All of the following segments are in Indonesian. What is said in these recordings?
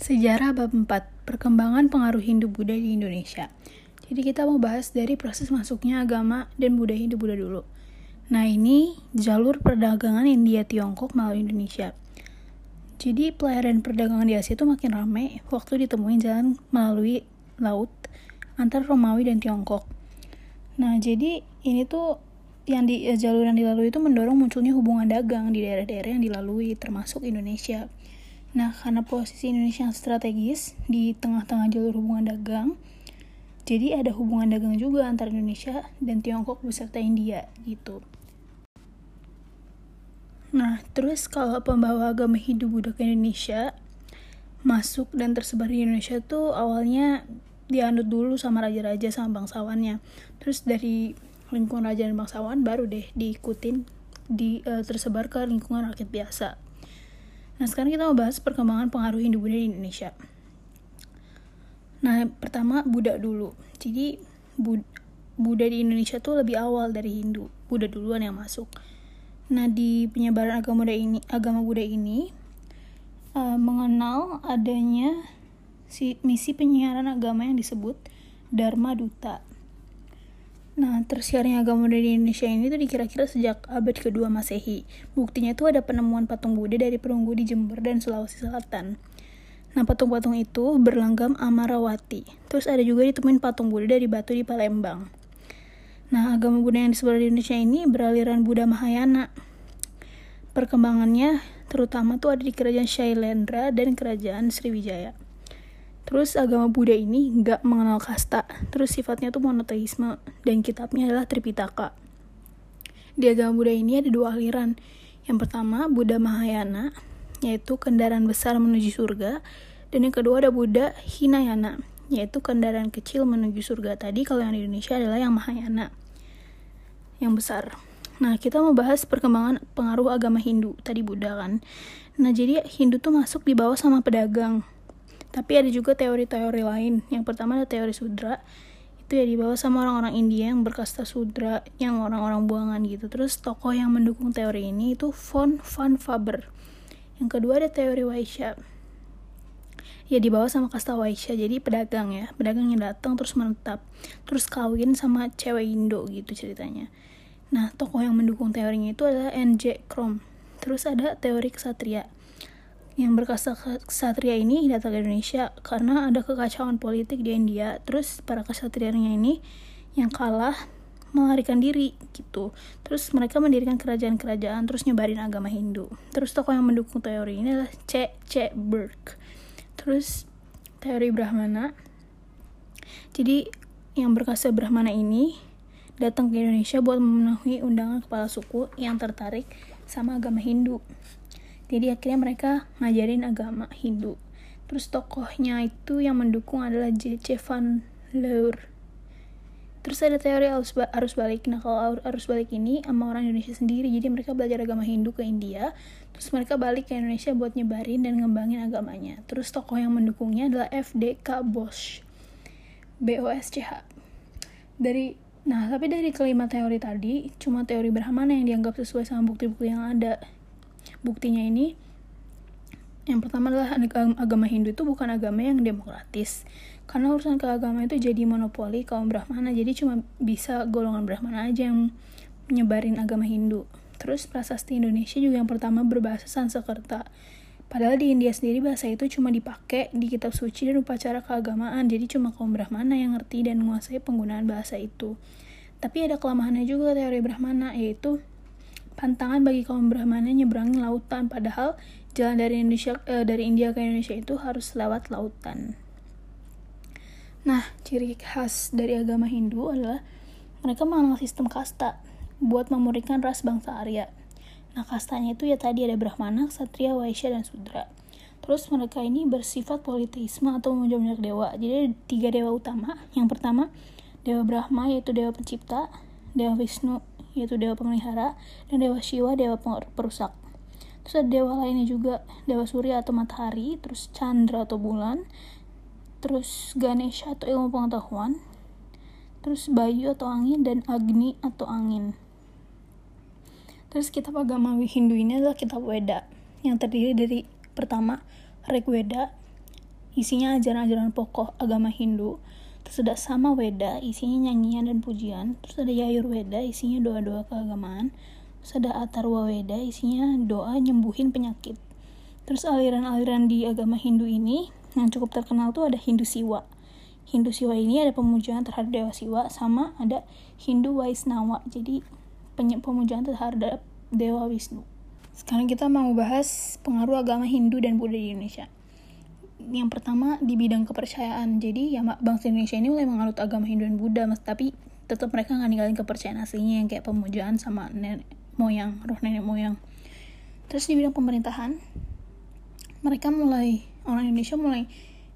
Sejarah bab 4, perkembangan pengaruh Hindu-Buddha di Indonesia. Jadi kita mau bahas dari proses masuknya agama dan budaya Hindu-Buddha dulu. Nah ini jalur perdagangan India-Tiongkok melalui Indonesia. Jadi pelayaran perdagangan di Asia itu makin ramai waktu ditemuin jalan melalui laut antara Romawi dan Tiongkok. Nah jadi ini tuh yang di jalur yang dilalui itu mendorong munculnya hubungan dagang di daerah-daerah yang dilalui termasuk Indonesia. Nah, karena posisi Indonesia yang strategis di tengah-tengah jalur hubungan dagang, jadi ada hubungan dagang juga antara Indonesia dan Tiongkok beserta India gitu. Nah, terus kalau pembawa agama Hindu Buddha ke Indonesia masuk dan tersebar di Indonesia tuh awalnya dianut dulu sama raja-raja sama bangsawannya. Terus dari lingkungan raja dan bangsawan baru deh diikutin di uh, tersebar ke lingkungan rakyat biasa. Nah, sekarang kita mau bahas perkembangan pengaruh Hindu-Buddha di Indonesia. Nah, pertama Buddha dulu. Jadi, Buddha di Indonesia tuh lebih awal dari Hindu. Buddha duluan yang masuk. Nah, di penyebaran agama Buddha ini, agama Buddha ini uh, mengenal adanya si misi penyiaran agama yang disebut Dharma Duta. Nah, tersiarnya agama dari Indonesia ini tuh dikira-kira sejak abad kedua Masehi. Buktinya tuh ada penemuan patung Buddha dari perunggu di Jember dan Sulawesi Selatan. Nah, patung-patung itu berlanggam Amarawati. Terus ada juga ditemuin patung Buddha dari batu di Palembang. Nah, agama Buddha yang disebar di Indonesia ini beraliran Buddha Mahayana. Perkembangannya terutama tuh ada di kerajaan Shailendra dan kerajaan Sriwijaya. Terus agama Buddha ini nggak mengenal kasta, terus sifatnya tuh monoteisme, dan kitabnya adalah Tripitaka. Di agama Buddha ini ada dua aliran. Yang pertama, Buddha Mahayana, yaitu kendaraan besar menuju surga, dan yang kedua ada Buddha Hinayana, yaitu kendaraan kecil menuju surga. Tadi kalau yang di Indonesia adalah yang Mahayana, yang besar. Nah, kita mau bahas perkembangan pengaruh agama Hindu, tadi Buddha kan. Nah, jadi Hindu tuh masuk di bawah sama pedagang tapi ada juga teori-teori lain. Yang pertama ada teori sudra. Itu ya dibawa sama orang-orang India yang berkasta sudra, yang orang-orang buangan gitu. Terus tokoh yang mendukung teori ini itu von van Faber. Yang kedua ada teori Waisya. Ya dibawa sama kasta Waisya, jadi pedagang ya. Pedagang yang datang terus menetap. Terus kawin sama cewek Indo gitu ceritanya. Nah, tokoh yang mendukung teorinya itu adalah N.J. Krom. Terus ada teori kesatria yang berkasta kesatria ini datang ke Indonesia karena ada kekacauan politik di India. Terus para kesatrianya ini yang kalah melarikan diri gitu. Terus mereka mendirikan kerajaan-kerajaan terus nyebarin agama Hindu. Terus tokoh yang mendukung teori ini adalah C. C. Burke. Terus teori Brahmana. Jadi yang berkasta Brahmana ini datang ke Indonesia buat memenuhi undangan kepala suku yang tertarik sama agama Hindu jadi akhirnya mereka ngajarin agama Hindu. Terus tokohnya itu yang mendukung adalah J.C. Van Leur. Terus ada teori arus, balik. Nah kalau arus balik ini sama orang Indonesia sendiri. Jadi mereka belajar agama Hindu ke India. Terus mereka balik ke Indonesia buat nyebarin dan ngembangin agamanya. Terus tokoh yang mendukungnya adalah FDK Bosch. BOSCH dari Nah, tapi dari kelima teori tadi, cuma teori Brahmana yang dianggap sesuai sama bukti-bukti yang ada buktinya ini yang pertama adalah agama Hindu itu bukan agama yang demokratis. Karena urusan keagamaan itu jadi monopoli kaum Brahmana jadi cuma bisa golongan Brahmana aja yang menyebarin agama Hindu. Terus prasasti Indonesia juga yang pertama berbahasa Sanskerta padahal di India sendiri bahasa itu cuma dipakai di kitab suci dan upacara keagamaan jadi cuma kaum Brahmana yang ngerti dan menguasai penggunaan bahasa itu. Tapi ada kelemahannya juga teori Brahmana yaitu pantangan bagi kaum Brahmana nyebrangin lautan padahal jalan dari Indonesia eh, dari India ke Indonesia itu harus lewat lautan. Nah, ciri khas dari agama Hindu adalah mereka mengenal sistem kasta buat memurnikan ras bangsa Arya. Nah, kastanya itu ya tadi ada Brahmana, Ksatria, Waisya, dan Sudra. Terus mereka ini bersifat politeisme atau memuja dewa. Jadi ada tiga dewa utama. Yang pertama, Dewa Brahma yaitu dewa pencipta, Dewa Wisnu yaitu dewa pemelihara, dan dewa Shiva, dewa perusak. Terus ada dewa lainnya juga, dewa surya atau matahari, terus Chandra atau bulan, terus Ganesha atau ilmu pengetahuan, terus Bayu atau angin, dan Agni atau angin. Terus kitab agama Hindu ini adalah kitab Weda, yang terdiri dari pertama Rig Weda, isinya ajaran-ajaran pokok agama Hindu terus ada sama Weda isinya nyanyian dan pujian. Terus ada Yayur Weda isinya doa-doa keagamaan. Terus ada Atarwa Weda isinya doa nyembuhin penyakit. Terus aliran-aliran di agama Hindu ini yang cukup terkenal tuh ada Hindu Siwa. Hindu Siwa ini ada pemujaan terhadap Dewa Siwa sama ada Hindu Waisnawa jadi pemujaan terhadap Dewa Wisnu. Sekarang kita mau bahas pengaruh agama Hindu dan Buddha di Indonesia yang pertama di bidang kepercayaan. Jadi ya bangsa Indonesia ini mulai menganut agama Hindu dan Buddha mas. Tapi tetap mereka nggak ninggalin kepercayaan aslinya yang kayak pemujaan sama nenek moyang roh nenek moyang. Terus di bidang pemerintahan mereka mulai orang Indonesia mulai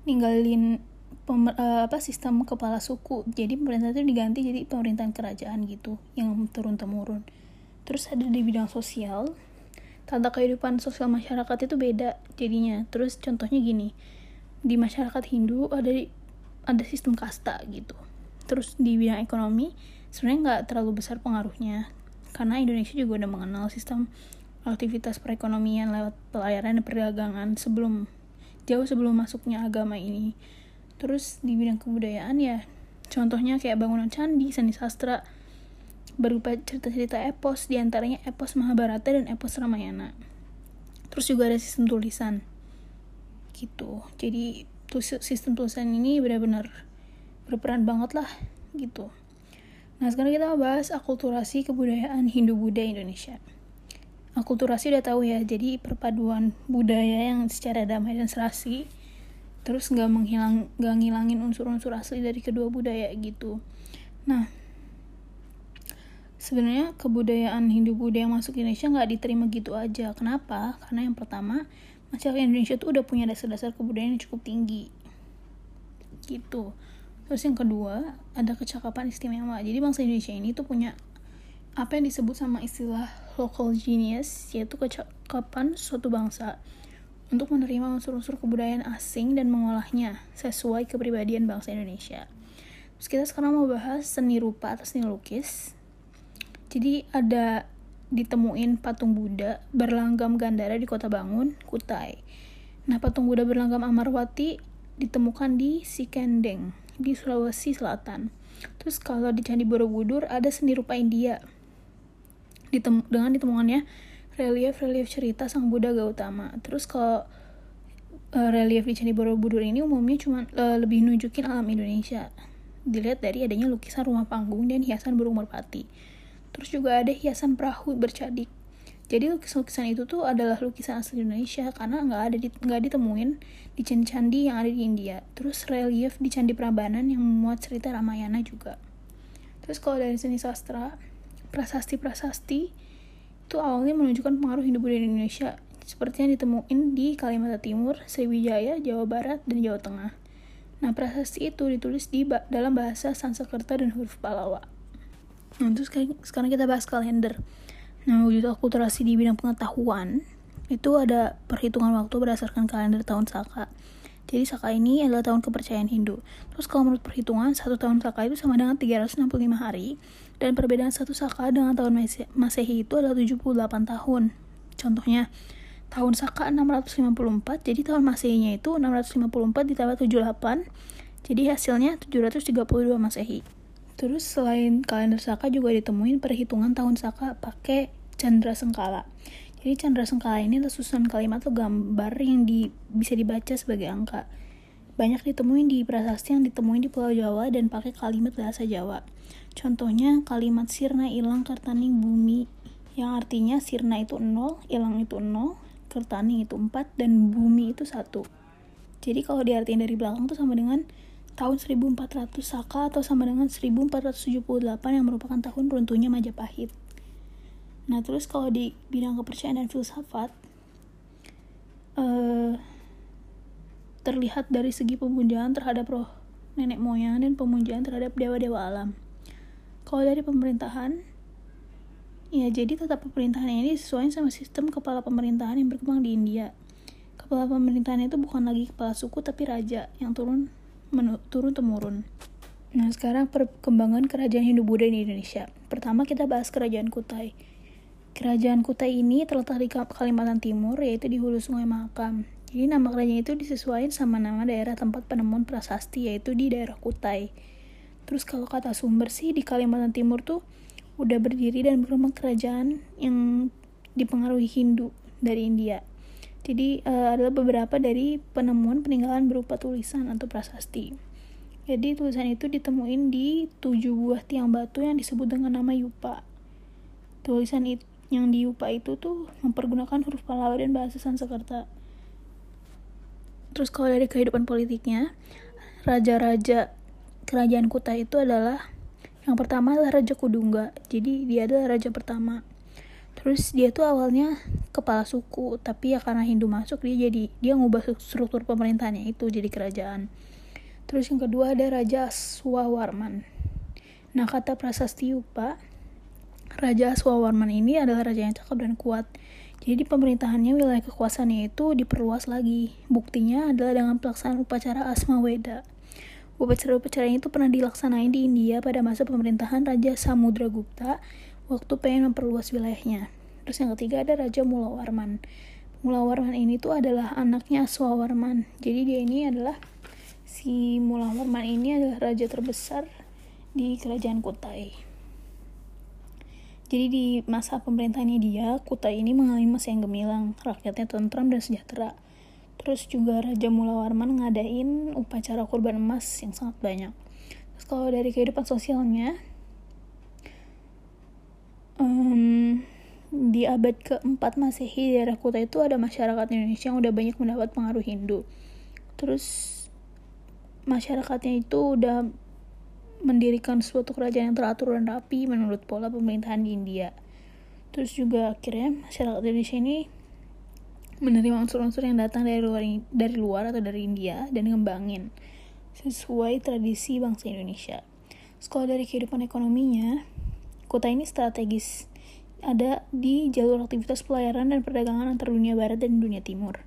ninggalin pemer, uh, apa sistem kepala suku. Jadi pemerintah itu diganti jadi pemerintahan kerajaan gitu yang turun temurun terus ada di bidang sosial tata kehidupan sosial masyarakat itu beda jadinya. Terus contohnya gini di masyarakat Hindu ada ada sistem kasta gitu. Terus di bidang ekonomi sebenarnya nggak terlalu besar pengaruhnya. Karena Indonesia juga udah mengenal sistem aktivitas perekonomian lewat pelayaran dan perdagangan sebelum jauh sebelum masuknya agama ini. Terus di bidang kebudayaan ya contohnya kayak bangunan candi seni sastra berupa cerita-cerita epos di antaranya epos Mahabharata dan epos Ramayana. Terus juga ada sistem tulisan. Gitu. Jadi sistem tulisan ini benar-benar berperan banget lah gitu. Nah sekarang kita bahas akulturasi kebudayaan Hindu-Buddha Indonesia. Akulturasi udah tahu ya jadi perpaduan budaya yang secara damai dan serasi terus nggak menghilang nggak ngilangin unsur-unsur asli dari kedua budaya gitu. Nah sebenarnya kebudayaan Hindu Buddha yang masuk Indonesia nggak diterima gitu aja. Kenapa? Karena yang pertama, masyarakat Indonesia tuh udah punya dasar-dasar kebudayaan yang cukup tinggi. Gitu. Terus yang kedua, ada kecakapan istimewa. Jadi bangsa Indonesia ini tuh punya apa yang disebut sama istilah local genius, yaitu kecakapan suatu bangsa untuk menerima unsur-unsur kebudayaan asing dan mengolahnya sesuai kepribadian bangsa Indonesia. Terus kita sekarang mau bahas seni rupa atau seni lukis jadi ada ditemuin patung Buddha berlanggam Gandara di Kota Bangun, Kutai. Nah, patung Buddha berlanggam Amarwati ditemukan di Sikendeng, di Sulawesi Selatan. Terus kalau di Candi Borobudur ada seni rupa India. Ditem dengan ditemukannya relief-relief cerita Sang Buddha Gautama. Terus kalau uh, relief di Candi Borobudur ini umumnya cuma uh, lebih nunjukin alam Indonesia. Dilihat dari adanya lukisan rumah panggung dan hiasan burung merpati Terus juga ada hiasan perahu bercadik. Jadi lukisan-lukisan itu tuh adalah lukisan asli Indonesia karena nggak ada di, nggak ditemuin di candi-candi yang ada di India. Terus relief di Candi Prambanan yang memuat cerita Ramayana juga. Terus kalau dari seni sastra, prasasti-prasasti itu awalnya menunjukkan pengaruh Hindu-Buddha di Indonesia seperti yang ditemuin di Kalimantan Timur, Sriwijaya, Jawa Barat, dan Jawa Tengah. Nah, prasasti itu ditulis di dalam bahasa Sanskerta dan huruf Palawa. Nah, terus sekarang kita bahas kalender. Nah, wujud akulturasi di bidang pengetahuan itu ada perhitungan waktu berdasarkan kalender tahun Saka. Jadi Saka ini adalah tahun kepercayaan Hindu. Terus kalau menurut perhitungan, satu tahun Saka itu sama dengan 365 hari. Dan perbedaan satu Saka dengan tahun Masehi itu adalah 78 tahun. Contohnya, tahun Saka 654, jadi tahun Masehinya itu 654 ditambah 78, jadi hasilnya 732 Masehi. Terus selain kalender Saka juga ditemuin perhitungan tahun Saka pakai Chandra Sengkala. Jadi Chandra Sengkala ini susunan kalimat atau gambar yang di, bisa dibaca sebagai angka. Banyak ditemuin di prasasti yang ditemuin di Pulau Jawa dan pakai kalimat bahasa Jawa. Contohnya kalimat sirna ilang kertaning bumi yang artinya sirna itu 0, ilang itu 0, kertaning itu 4, dan bumi itu 1. Jadi kalau diartikan dari belakang tuh sama dengan tahun 1400 Saka atau sama dengan 1478 yang merupakan tahun runtuhnya Majapahit. Nah terus kalau di bidang kepercayaan dan filsafat uh, terlihat dari segi pemujaan terhadap roh nenek moyang dan pemujaan terhadap dewa-dewa alam. Kalau dari pemerintahan, ya jadi tetap pemerintahan ini sesuai sama sistem kepala pemerintahan yang berkembang di India. Kepala pemerintahan itu bukan lagi kepala suku tapi raja yang turun turun temurun. Nah, sekarang perkembangan kerajaan Hindu-Buddha di Indonesia. Pertama kita bahas kerajaan Kutai. Kerajaan Kutai ini terletak di Kalimantan Timur, yaitu di hulu sungai Mahakam. Jadi nama kerajaan itu disesuaikan sama nama daerah tempat penemuan prasasti yaitu di daerah Kutai. Terus kalau kata sumber sih di Kalimantan Timur tuh udah berdiri dan berkembang kerajaan yang dipengaruhi Hindu dari India. Jadi uh, adalah beberapa dari penemuan peninggalan berupa tulisan atau prasasti. Jadi tulisan itu ditemuin di tujuh buah tiang batu yang disebut dengan nama Yupa. Tulisan itu, yang di Yupa itu tuh mempergunakan huruf Pallawa dan bahasa Sanskerta. Terus kalau dari kehidupan politiknya, raja-raja kerajaan Kuta itu adalah yang pertama adalah Raja Kudungga. Jadi dia adalah raja pertama. Terus dia tuh awalnya kepala suku, tapi ya karena Hindu masuk dia jadi dia ngubah struktur pemerintahannya itu jadi kerajaan. Terus yang kedua ada Raja Aswawarman. Nah kata prasasti Yupa, Raja Aswawarman ini adalah raja yang cakep dan kuat. Jadi pemerintahannya wilayah kekuasaannya itu diperluas lagi. Buktinya adalah dengan pelaksanaan upacara Asma Weda. Upacara-upacara itu pernah dilaksanain di India pada masa pemerintahan Raja Samudragupta waktu pengen memperluas wilayahnya. Terus yang ketiga ada Raja Mulawarman. Mulawarman ini tuh adalah anaknya Aswawarman. Jadi dia ini adalah si Mulawarman ini adalah raja terbesar di kerajaan Kutai. Jadi di masa pemerintahannya dia, Kutai ini mengalami masa yang gemilang, rakyatnya tentram dan sejahtera. Terus juga Raja Mulawarman ngadain upacara kurban emas yang sangat banyak. Terus kalau dari kehidupan sosialnya, um, di abad keempat Masehi daerah Kutai itu ada masyarakat Indonesia yang udah banyak mendapat pengaruh Hindu. Terus masyarakatnya itu udah mendirikan suatu kerajaan yang teratur dan rapi menurut pola pemerintahan di India. Terus juga akhirnya masyarakat Indonesia ini menerima unsur-unsur yang datang dari luar dari luar atau dari India dan ngembangin sesuai tradisi bangsa Indonesia. Sekolah dari kehidupan ekonominya, kota ini strategis ada di jalur aktivitas pelayaran dan perdagangan antar dunia barat dan dunia timur.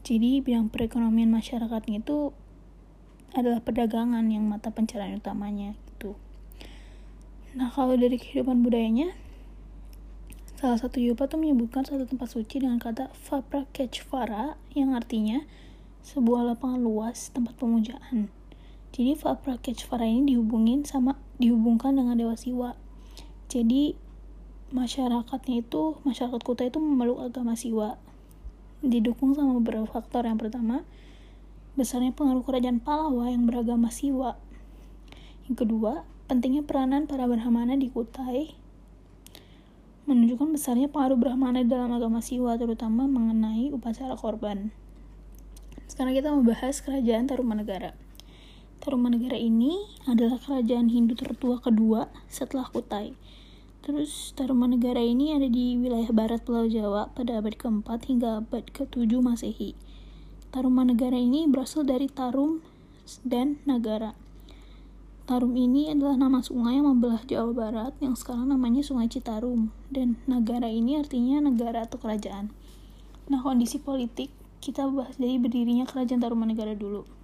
Jadi bidang perekonomian masyarakatnya itu adalah perdagangan yang mata pencarian utamanya gitu. Nah kalau dari kehidupan budayanya, salah satu yupa tuh menyebutkan satu tempat suci dengan kata Fapra Kechvara yang artinya sebuah lapangan luas tempat pemujaan. Jadi Fapra Kechvara ini dihubungin sama dihubungkan dengan Dewa Siwa. Jadi masyarakatnya itu masyarakat kota itu memeluk agama Siwa didukung sama beberapa faktor yang pertama besarnya pengaruh kerajaan Palawa yang beragama Siwa. Yang kedua, pentingnya peranan para Brahmana di Kutai menunjukkan besarnya pengaruh Brahmana dalam agama Siwa, terutama mengenai upacara korban. Sekarang kita membahas kerajaan Tarumanegara. Tarumanegara ini adalah kerajaan Hindu tertua kedua setelah Kutai. Terus Tarumanegara ini ada di wilayah barat Pulau Jawa pada abad keempat hingga abad ke-7 Masehi. Taruman negara ini berasal dari Tarum dan Nagara. Tarum ini adalah nama sungai yang membelah Jawa Barat yang sekarang namanya Sungai Citarum dan Nagara ini artinya negara atau kerajaan. Nah, kondisi politik kita bahas dari berdirinya kerajaan Taruman Negara dulu.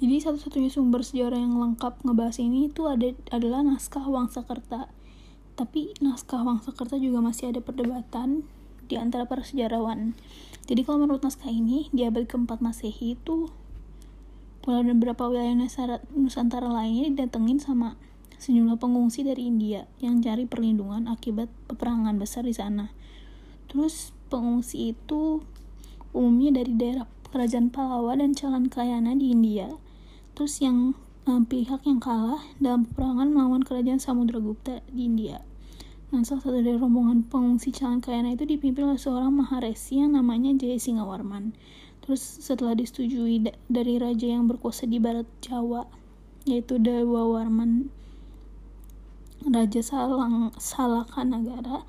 Jadi satu-satunya sumber sejarah yang lengkap ngebahas ini itu ada adalah naskah Wangsakerta. Tapi naskah Wangsakerta juga masih ada perdebatan di antara para sejarawan. Jadi kalau menurut naskah ini, di abad keempat Masehi itu Pulau dan beberapa wilayah Nusantara lainnya didatengin sama sejumlah pengungsi dari India yang cari perlindungan akibat peperangan besar di sana. Terus pengungsi itu umumnya dari daerah kerajaan Palawa dan Calan Kayana di India. Terus yang um, pihak yang kalah dalam peperangan melawan kerajaan Samudragupta di India. Nah, salah satu dari rombongan pengungsi Kayana itu dipimpin oleh seorang Maharesi yang namanya Jaya Singawarman. Terus setelah disetujui da dari raja yang berkuasa di barat Jawa, yaitu Dewa Warman Raja Salang Salakanagara,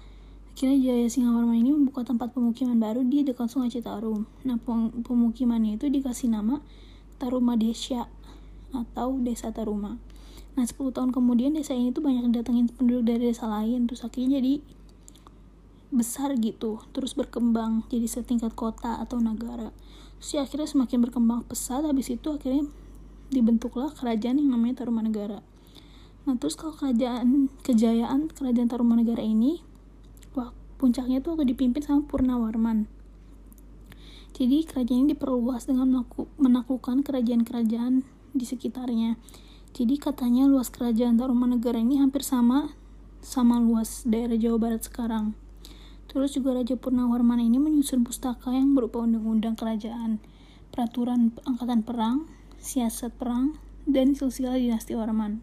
akhirnya Jaya Singawarman ini membuka tempat pemukiman baru di dekat Sungai Citarum. Nah, pemukimannya itu dikasih nama Tarumadesya atau Desa Taruma. Nah 10 tahun kemudian desa ini tuh banyak datengin penduduk dari desa lain Terus akhirnya jadi besar gitu Terus berkembang jadi setingkat kota atau negara. Terus ya akhirnya semakin berkembang pesat Habis itu akhirnya dibentuklah kerajaan yang namanya Tarumanegara Nah terus kalau kerajaan kejayaan kerajaan Tarumanegara ini Wah puncaknya tuh waktu dipimpin sama Purnawarman. Jadi kerajaan ini diperluas dengan menaklukkan kerajaan-kerajaan di sekitarnya. Jadi katanya luas kerajaan Tarumanegara ini hampir sama sama luas daerah Jawa Barat sekarang. Terus juga Raja Purnawarman ini menyusun pustaka yang berupa undang-undang kerajaan, peraturan angkatan perang, siasat perang, dan silsilah dinasti Warman.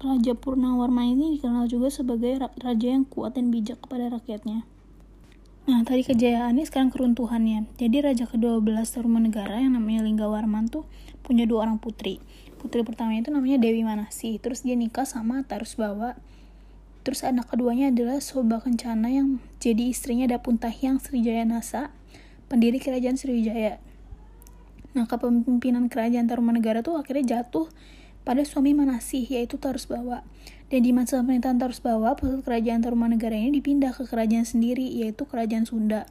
Raja Purnawarman ini dikenal juga sebagai raja yang kuat dan bijak kepada rakyatnya. Nah, tadi kejayaannya sekarang keruntuhannya. Jadi raja ke-12 Tarumanegara yang namanya Linggawarman tuh punya dua orang putri. Putri pertamanya itu namanya Dewi Manasi. Terus dia nikah sama Tarusbawa. Terus anak keduanya adalah Soba Kencana yang jadi istrinya Dapuntahyang Srijaya Nasa, pendiri kerajaan Sriwijaya. Nah, kepemimpinan kerajaan Tarumanegara tuh akhirnya jatuh pada suami Manasih, yaitu Tarusbawa. Dan di masa pemerintahan Tarusbawa, pusat kerajaan Tarumanegara ini dipindah ke kerajaan sendiri, yaitu kerajaan Sunda.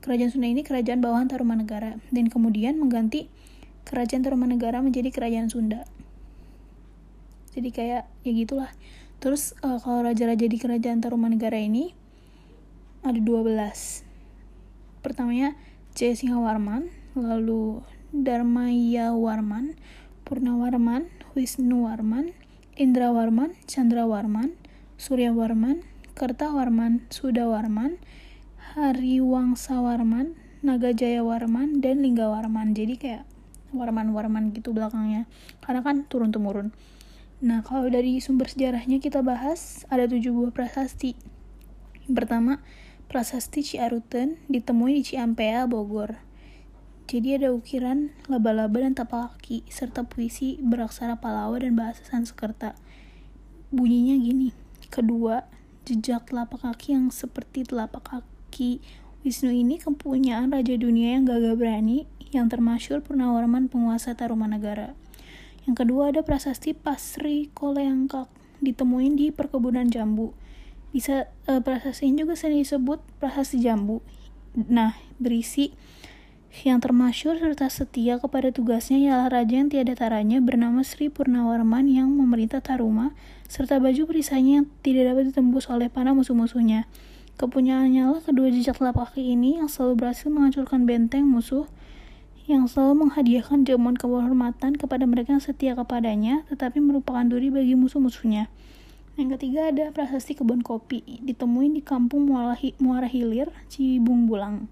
Kerajaan Sunda ini kerajaan bawahan Tarumanegara, dan kemudian mengganti kerajaan Tarumanegara menjadi kerajaan Sunda. Jadi kayak ya gitulah. Terus uh, kalau raja-raja di kerajaan Tarumanegara ini ada 12. Pertamanya Jaya Singhawarman, lalu Dharmaya Warman, Purnawarman, Wisnuwarman, Indrawarman, Chandrawarman, Suryawarman, Kertawarman, Sudawarman, Hariwangsawarman, Nagajayawarman, dan Linggawarman. Jadi kayak warman-warman gitu belakangnya. Karena kan turun-temurun. Nah, kalau dari sumber sejarahnya kita bahas, ada tujuh buah prasasti. Yang pertama, prasasti Ciaruten ditemui di Ciampea, Bogor. Jadi ada ukiran laba-laba dan tapak kaki, serta puisi beraksara Palawa dan bahasa Sanskerta. Bunyinya gini. Kedua, jejak telapak kaki yang seperti telapak kaki Wisnu ini kepunyaan Raja Dunia yang gagah berani, yang termasyur Purnawarman penguasa Tarumanagara. Yang kedua ada prasasti Pasri Koleangkak, ditemuin di perkebunan jambu. Bisa uh, prasasti ini juga sering disebut prasasti jambu. Nah, berisi yang termasyur serta setia kepada tugasnya ialah raja yang tiada taranya bernama Sri Purnawarman yang memerintah Taruma, serta baju perisainya yang tidak dapat ditembus oleh panah musuh-musuhnya. Kepunyaannya lah kedua jejak telapak kaki ini yang selalu berhasil menghancurkan benteng musuh, yang selalu menghadiahkan jamuan kehormatan kepada mereka yang setia kepadanya, tetapi merupakan duri bagi musuh-musuhnya. Yang ketiga ada prasasti kebun kopi, ditemuin di kampung Muara Hilir, Cibung Bulang.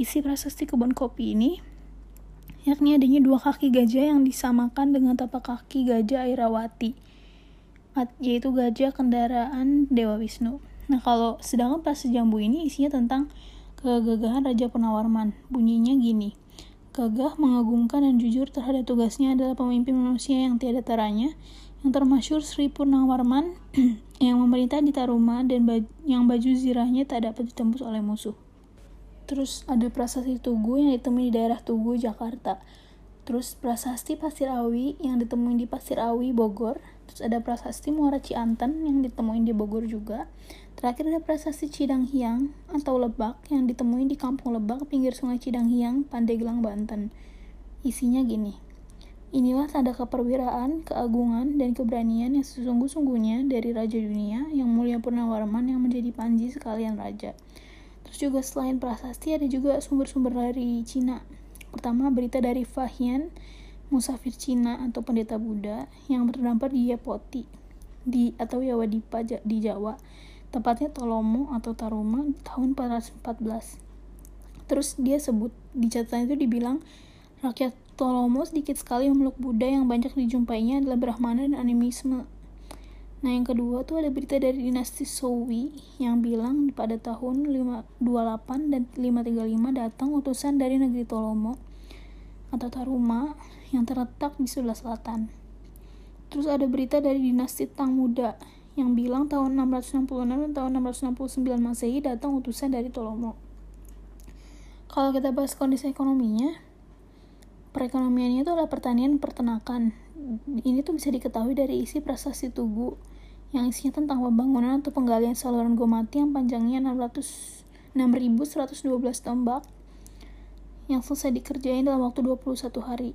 Isi prasasti kebun kopi ini yakni adanya dua kaki gajah yang disamakan dengan tapak kaki gajah Airawati yaitu gajah kendaraan Dewa Wisnu. Nah kalau sedangkan prasasti jambu ini isinya tentang kegagahan Raja Penawarman. Bunyinya gini. Gagah, mengagumkan, dan jujur terhadap tugasnya adalah pemimpin manusia yang tiada taranya, yang termasyur Sri Purnawarman, yang memerintah di Taruma dan baj yang baju zirahnya tak dapat ditembus oleh musuh. Terus ada prasasti Tugu yang ditemui di daerah Tugu, Jakarta. Terus prasasti Pasir Awi yang ditemuin di Pasir Awi, Bogor. Terus ada prasasti Muara Cianten yang ditemuin di Bogor juga. Terakhir ada prasasti Cidang Hiang atau Lebak yang ditemuin di Kampung Lebak, pinggir Sungai Cidang Hiang, Pandeglang, Banten. Isinya gini. Inilah tanda keperwiraan, keagungan, dan keberanian yang sesungguh-sungguhnya dari Raja Dunia yang mulia Purnawarman yang menjadi panji sekalian raja. Terus juga selain prasasti ada juga sumber-sumber dari Cina. Pertama berita dari Fahian, musafir Cina atau pendeta Buddha yang terdampar di Yapoti di atau Yawadipa di Jawa. Tepatnya Tolomo atau Taruma tahun 414. Terus dia sebut di catatan itu dibilang rakyat Tolomo sedikit sekali memeluk Buddha yang banyak dijumpainya adalah Brahmana dan animisme Nah yang kedua tuh ada berita dari dinasti Sowi yang bilang pada tahun 528 dan 535 datang utusan dari negeri Tolomo atau Taruma yang terletak di sebelah selatan. Terus ada berita dari dinasti Tang Muda yang bilang tahun 666 dan tahun 669 Masehi datang utusan dari Tolomo. Kalau kita bahas kondisi ekonominya, perekonomiannya itu adalah pertanian peternakan. Ini tuh bisa diketahui dari isi prasasti Tugu yang isinya tentang pembangunan atau penggalian saluran Gomati yang panjangnya 600 6112 tombak yang selesai dikerjain dalam waktu 21 hari.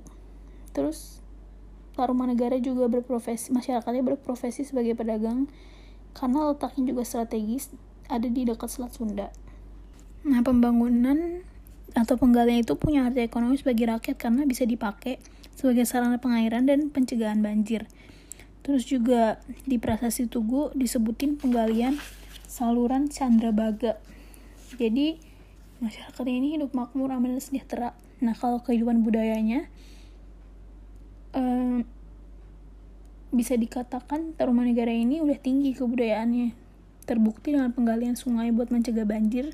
Terus Negara juga berprofesi, masyarakatnya berprofesi sebagai pedagang karena letaknya juga strategis ada di dekat Selat Sunda. Nah, pembangunan atau penggalian itu punya arti ekonomis bagi rakyat karena bisa dipakai sebagai sarana pengairan dan pencegahan banjir. Terus juga di Prasasti Tugu disebutin penggalian saluran Chandrabaga. Jadi masyarakat ini hidup makmur, aman dan sejahtera. Nah kalau kehidupan budayanya um, bisa dikatakan Tarumanegara ini udah tinggi kebudayaannya. Terbukti dengan penggalian sungai buat mencegah banjir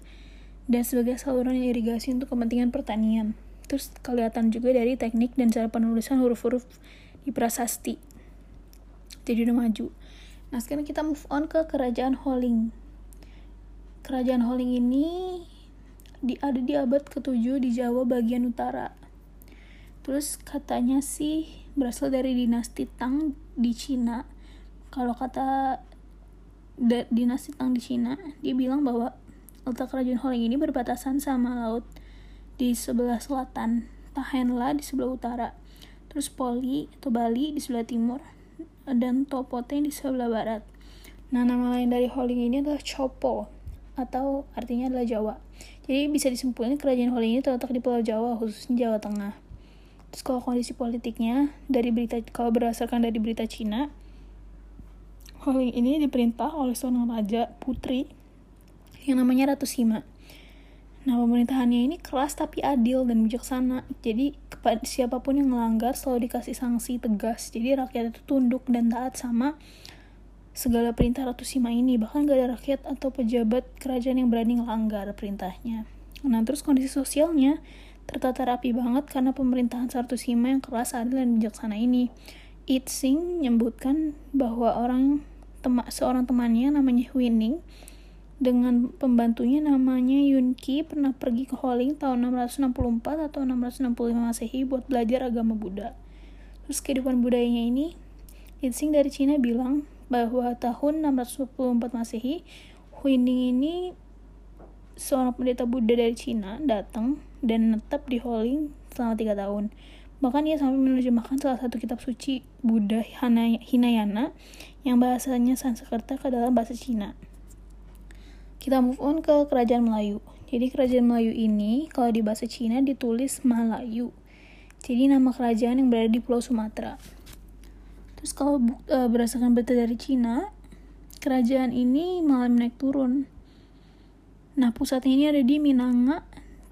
dan sebagai saluran irigasi untuk kepentingan pertanian. Terus kelihatan juga dari teknik dan cara penulisan huruf-huruf di prasasti. Jadi udah maju. Nah sekarang kita move on ke kerajaan Holing. Kerajaan Holing ini di, ada di abad ke-7 di Jawa bagian utara. Terus katanya sih berasal dari dinasti Tang di Cina. Kalau kata dinasti Tang di Cina, dia bilang bahwa Letak kerajaan Holing ini berbatasan sama laut di sebelah selatan, Tahenla di sebelah utara, terus Poli atau Bali di sebelah timur, dan Topoteng di sebelah barat. Nah, nama lain dari Holing ini adalah Chopo, atau artinya adalah Jawa. Jadi bisa disimpulkan kerajaan Holing ini terletak di Pulau Jawa, khususnya Jawa Tengah. Terus kalau kondisi politiknya, dari berita kalau berdasarkan dari berita Cina, Holing ini diperintah oleh seorang raja putri yang namanya Ratu Sima. Nah, pemerintahannya ini keras tapi adil dan bijaksana. Jadi, kepada siapa pun yang melanggar selalu dikasih sanksi tegas. Jadi, rakyat itu tunduk dan taat sama segala perintah Ratu Sima ini. Bahkan gak ada rakyat atau pejabat kerajaan yang berani ngelanggar perintahnya. Nah, terus kondisi sosialnya tertata rapi banget karena pemerintahan Ratu Sima yang keras, adil, dan bijaksana ini. It Sing menyebutkan bahwa orang tema, seorang temannya namanya Winning dengan pembantunya namanya Yunki pernah pergi ke Holing tahun 664 atau 665 Masehi buat belajar agama Buddha. Terus kehidupan budayanya ini, Yitzing dari Cina bilang bahwa tahun 624 Masehi, Huining ini seorang pendeta Buddha dari Cina datang dan menetap di Holing selama tiga tahun. Bahkan ia sampai menerjemahkan salah satu kitab suci Buddha Hinayana yang bahasanya Sanskerta ke dalam bahasa Cina kita move on ke kerajaan Melayu. Jadi kerajaan Melayu ini kalau di bahasa Cina ditulis Malayu. Jadi nama kerajaan yang berada di Pulau Sumatera. Terus kalau e, berdasarkan berita dari Cina, kerajaan ini mengalami naik turun. Nah, pusatnya ini ada di Minanga.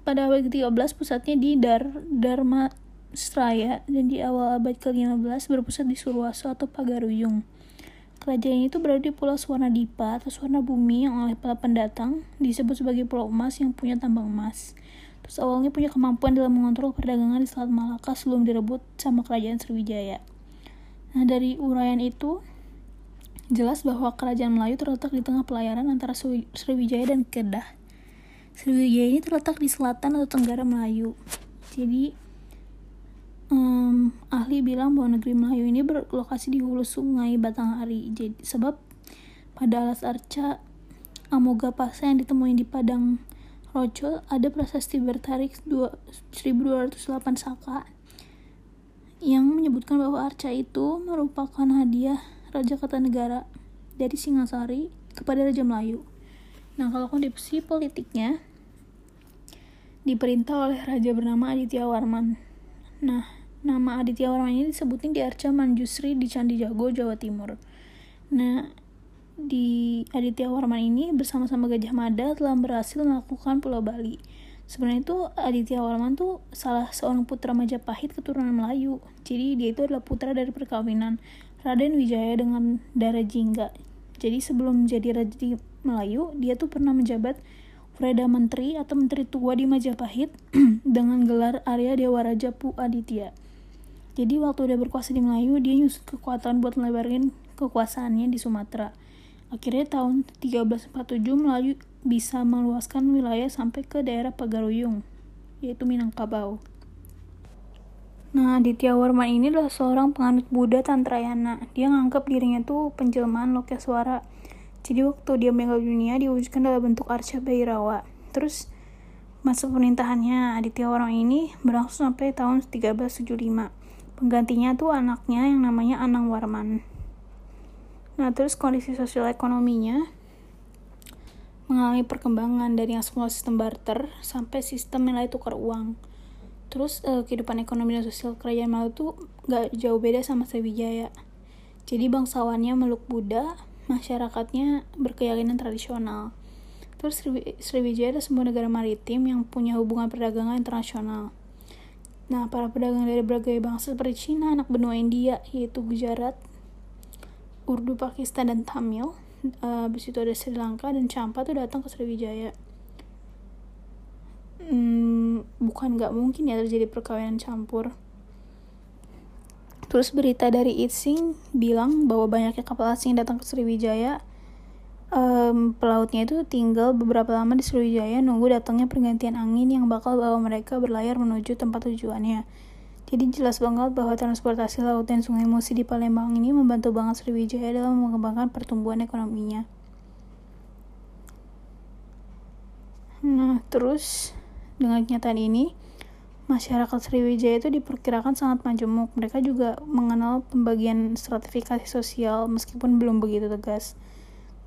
Pada abad ke-13 pusatnya di Dar Dharma Straya dan di awal abad ke-15 berpusat di Surwaso atau Pagaruyung. Kerajaan itu berada di Pulau Dipa atau Suwarna Bumi yang oleh para pendatang disebut sebagai Pulau Emas yang punya tambang emas. Terus awalnya punya kemampuan dalam mengontrol perdagangan di Selat Malaka sebelum direbut sama Kerajaan Sriwijaya. Nah dari uraian itu jelas bahwa Kerajaan Melayu terletak di tengah pelayaran antara Sriwijaya dan Kedah. Sriwijaya ini terletak di selatan atau tenggara Melayu. Jadi um, ahli bilang bahwa negeri Melayu ini berlokasi di hulu sungai Batanghari. Jadi sebab pada alas arca Amoga Pasa yang ditemui di Padang Rojo ada prasasti bertarik 1208 saka yang menyebutkan bahwa arca itu merupakan hadiah Raja Kertanegara dari Singasari kepada Raja Melayu. Nah, kalau kondisi politiknya diperintah oleh raja bernama Aditya Warman. Nah, Nama Aditya Warman ini disebutin di Arca Manjusri di Candi Jago, Jawa Timur. Nah, di Aditya Warman ini bersama-sama Gajah Mada telah berhasil melakukan Pulau Bali. Sebenarnya itu Aditya Warman tuh salah seorang putra Majapahit keturunan Melayu. Jadi dia itu adalah putra dari perkawinan Raden Wijaya dengan Dara Jingga. Jadi sebelum menjadi Raja Melayu, dia tuh pernah menjabat Perdana Menteri atau Menteri Tua di Majapahit dengan gelar Arya Dewa Raja Pu Aditya. Jadi waktu dia berkuasa di Melayu, dia nyusun kekuatan buat melebarin kekuasaannya di Sumatera. Akhirnya tahun 1347 Melayu bisa meluaskan wilayah sampai ke daerah Pagaruyung, yaitu Minangkabau. Nah, Ditya Warman ini adalah seorang penganut Buddha Tantrayana. Dia nganggap dirinya itu penjelmaan Lokeswara. Jadi waktu dia meninggal dunia diwujudkan dalam bentuk arca Bhairawa. Terus masa pemerintahannya Aditya Warman ini berlangsung sampai tahun 1375 penggantinya tuh anaknya yang namanya Anang Warman nah terus kondisi sosial ekonominya mengalami perkembangan dari yang semula sistem barter sampai sistem nilai tukar uang. Terus uh, kehidupan ekonomi dan sosial kerajaan Malu tuh gak jauh beda sama Sriwijaya. Jadi bangsawannya meluk Buddha, masyarakatnya berkeyakinan tradisional. Terus Sriwijaya adalah sebuah negara maritim yang punya hubungan perdagangan internasional. Nah, para pedagang dari berbagai bangsa seperti Cina, anak benua India, yaitu Gujarat, Urdu, Pakistan, dan Tamil, uh, habis itu ada Sri Lanka dan Champa tuh datang ke Sriwijaya. Hmm, bukan nggak mungkin ya terjadi perkawinan campur. Terus berita dari Itsing bilang bahwa banyaknya kapal asing datang ke Sriwijaya um, pelautnya itu tinggal beberapa lama di Sriwijaya nunggu datangnya pergantian angin yang bakal bawa mereka berlayar menuju tempat tujuannya. Jadi jelas banget bahwa transportasi laut dan sungai Musi di Palembang ini membantu banget Sriwijaya dalam mengembangkan pertumbuhan ekonominya. Nah, terus dengan kenyataan ini, masyarakat Sriwijaya itu diperkirakan sangat majemuk. Mereka juga mengenal pembagian stratifikasi sosial meskipun belum begitu tegas.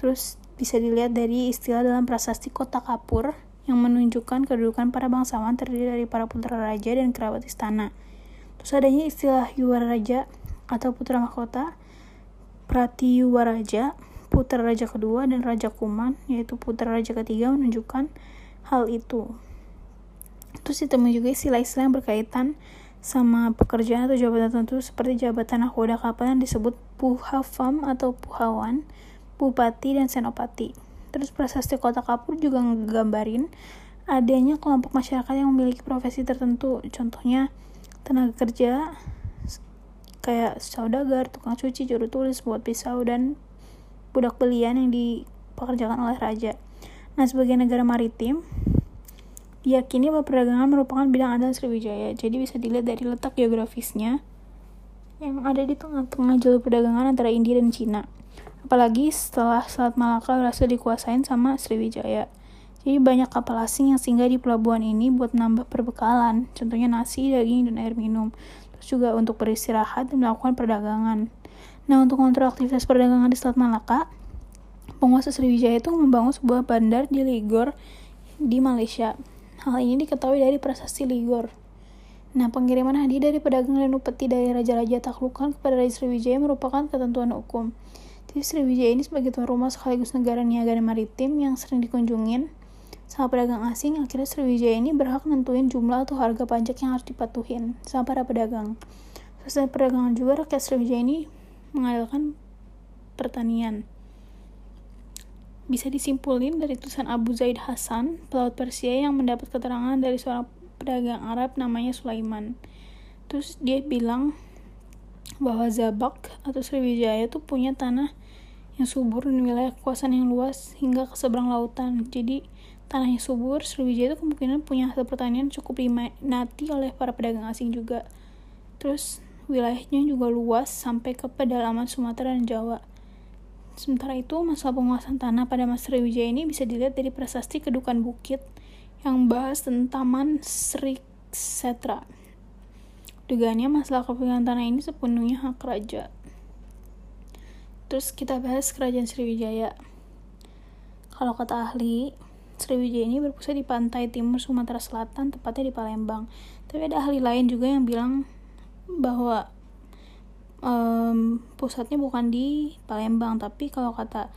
Terus bisa dilihat dari istilah dalam prasasti kota kapur yang menunjukkan kedudukan para bangsawan terdiri dari para putra raja dan kerabat istana. Terus adanya istilah Yuwara Raja atau putra mahkota, Prati Yuwaraja, putra raja kedua dan raja kuman, yaitu putra raja ketiga menunjukkan hal itu. Terus ditemui juga istilah-istilah yang berkaitan sama pekerjaan atau jabatan tertentu seperti jabatan nahkoda kapal yang disebut puhafam atau puhawan, bupati, dan senopati. Terus prasasti kota Kapur juga nggambarin adanya kelompok masyarakat yang memiliki profesi tertentu. Contohnya tenaga kerja kayak saudagar, tukang cuci, juru tulis, buat pisau, dan budak belian yang dipekerjakan oleh raja. Nah, sebagai negara maritim, diyakini bahwa perdagangan merupakan bidang andalan Sriwijaya. Jadi bisa dilihat dari letak geografisnya yang ada di tengah-tengah jalur perdagangan antara India dan Cina. Apalagi setelah Selat Malaka berhasil dikuasain sama Sriwijaya. Jadi banyak kapal asing yang singgah di pelabuhan ini buat menambah perbekalan, contohnya nasi, daging, dan air minum. Terus juga untuk beristirahat dan melakukan perdagangan. Nah, untuk kontrol aktivitas perdagangan di Selat Malaka, penguasa Sriwijaya itu membangun sebuah bandar di Ligor di Malaysia. Hal ini diketahui dari prasasti Ligor. Nah, pengiriman hadiah dari pedagang dan upeti dari raja-raja taklukan kepada Raja Sriwijaya merupakan ketentuan hukum. Jadi Sriwijaya ini sebagai tuan rumah sekaligus negara niaga dan maritim yang sering dikunjungin sama pedagang asing, akhirnya Sriwijaya ini berhak nentuin jumlah atau harga pajak yang harus dipatuhin sama para pedagang. Selesai perdagangan juga, rakyat Sriwijaya ini mengandalkan pertanian. Bisa disimpulin dari tulisan Abu Zaid Hasan, pelaut Persia yang mendapat keterangan dari seorang pedagang Arab namanya Sulaiman. Terus dia bilang bahwa Zabak atau Sriwijaya itu punya tanah yang subur dan wilayah kekuasaan yang luas hingga ke seberang lautan. Jadi tanahnya subur, Sriwijaya itu kemungkinan punya hasil pertanian cukup diminati oleh para pedagang asing juga. Terus wilayahnya juga luas sampai ke pedalaman Sumatera dan Jawa. Sementara itu, masalah penguasaan tanah pada masa Sriwijaya ini bisa dilihat dari prasasti Kedukan Bukit yang bahas tentang Taman Sri Setra. Dugaannya masalah kepemilikan tanah ini sepenuhnya hak raja. Terus kita bahas kerajaan Sriwijaya. Kalau kata ahli, Sriwijaya ini berpusat di pantai timur Sumatera Selatan, tepatnya di Palembang. Tapi ada ahli lain juga yang bilang bahwa um, pusatnya bukan di Palembang, tapi kalau kata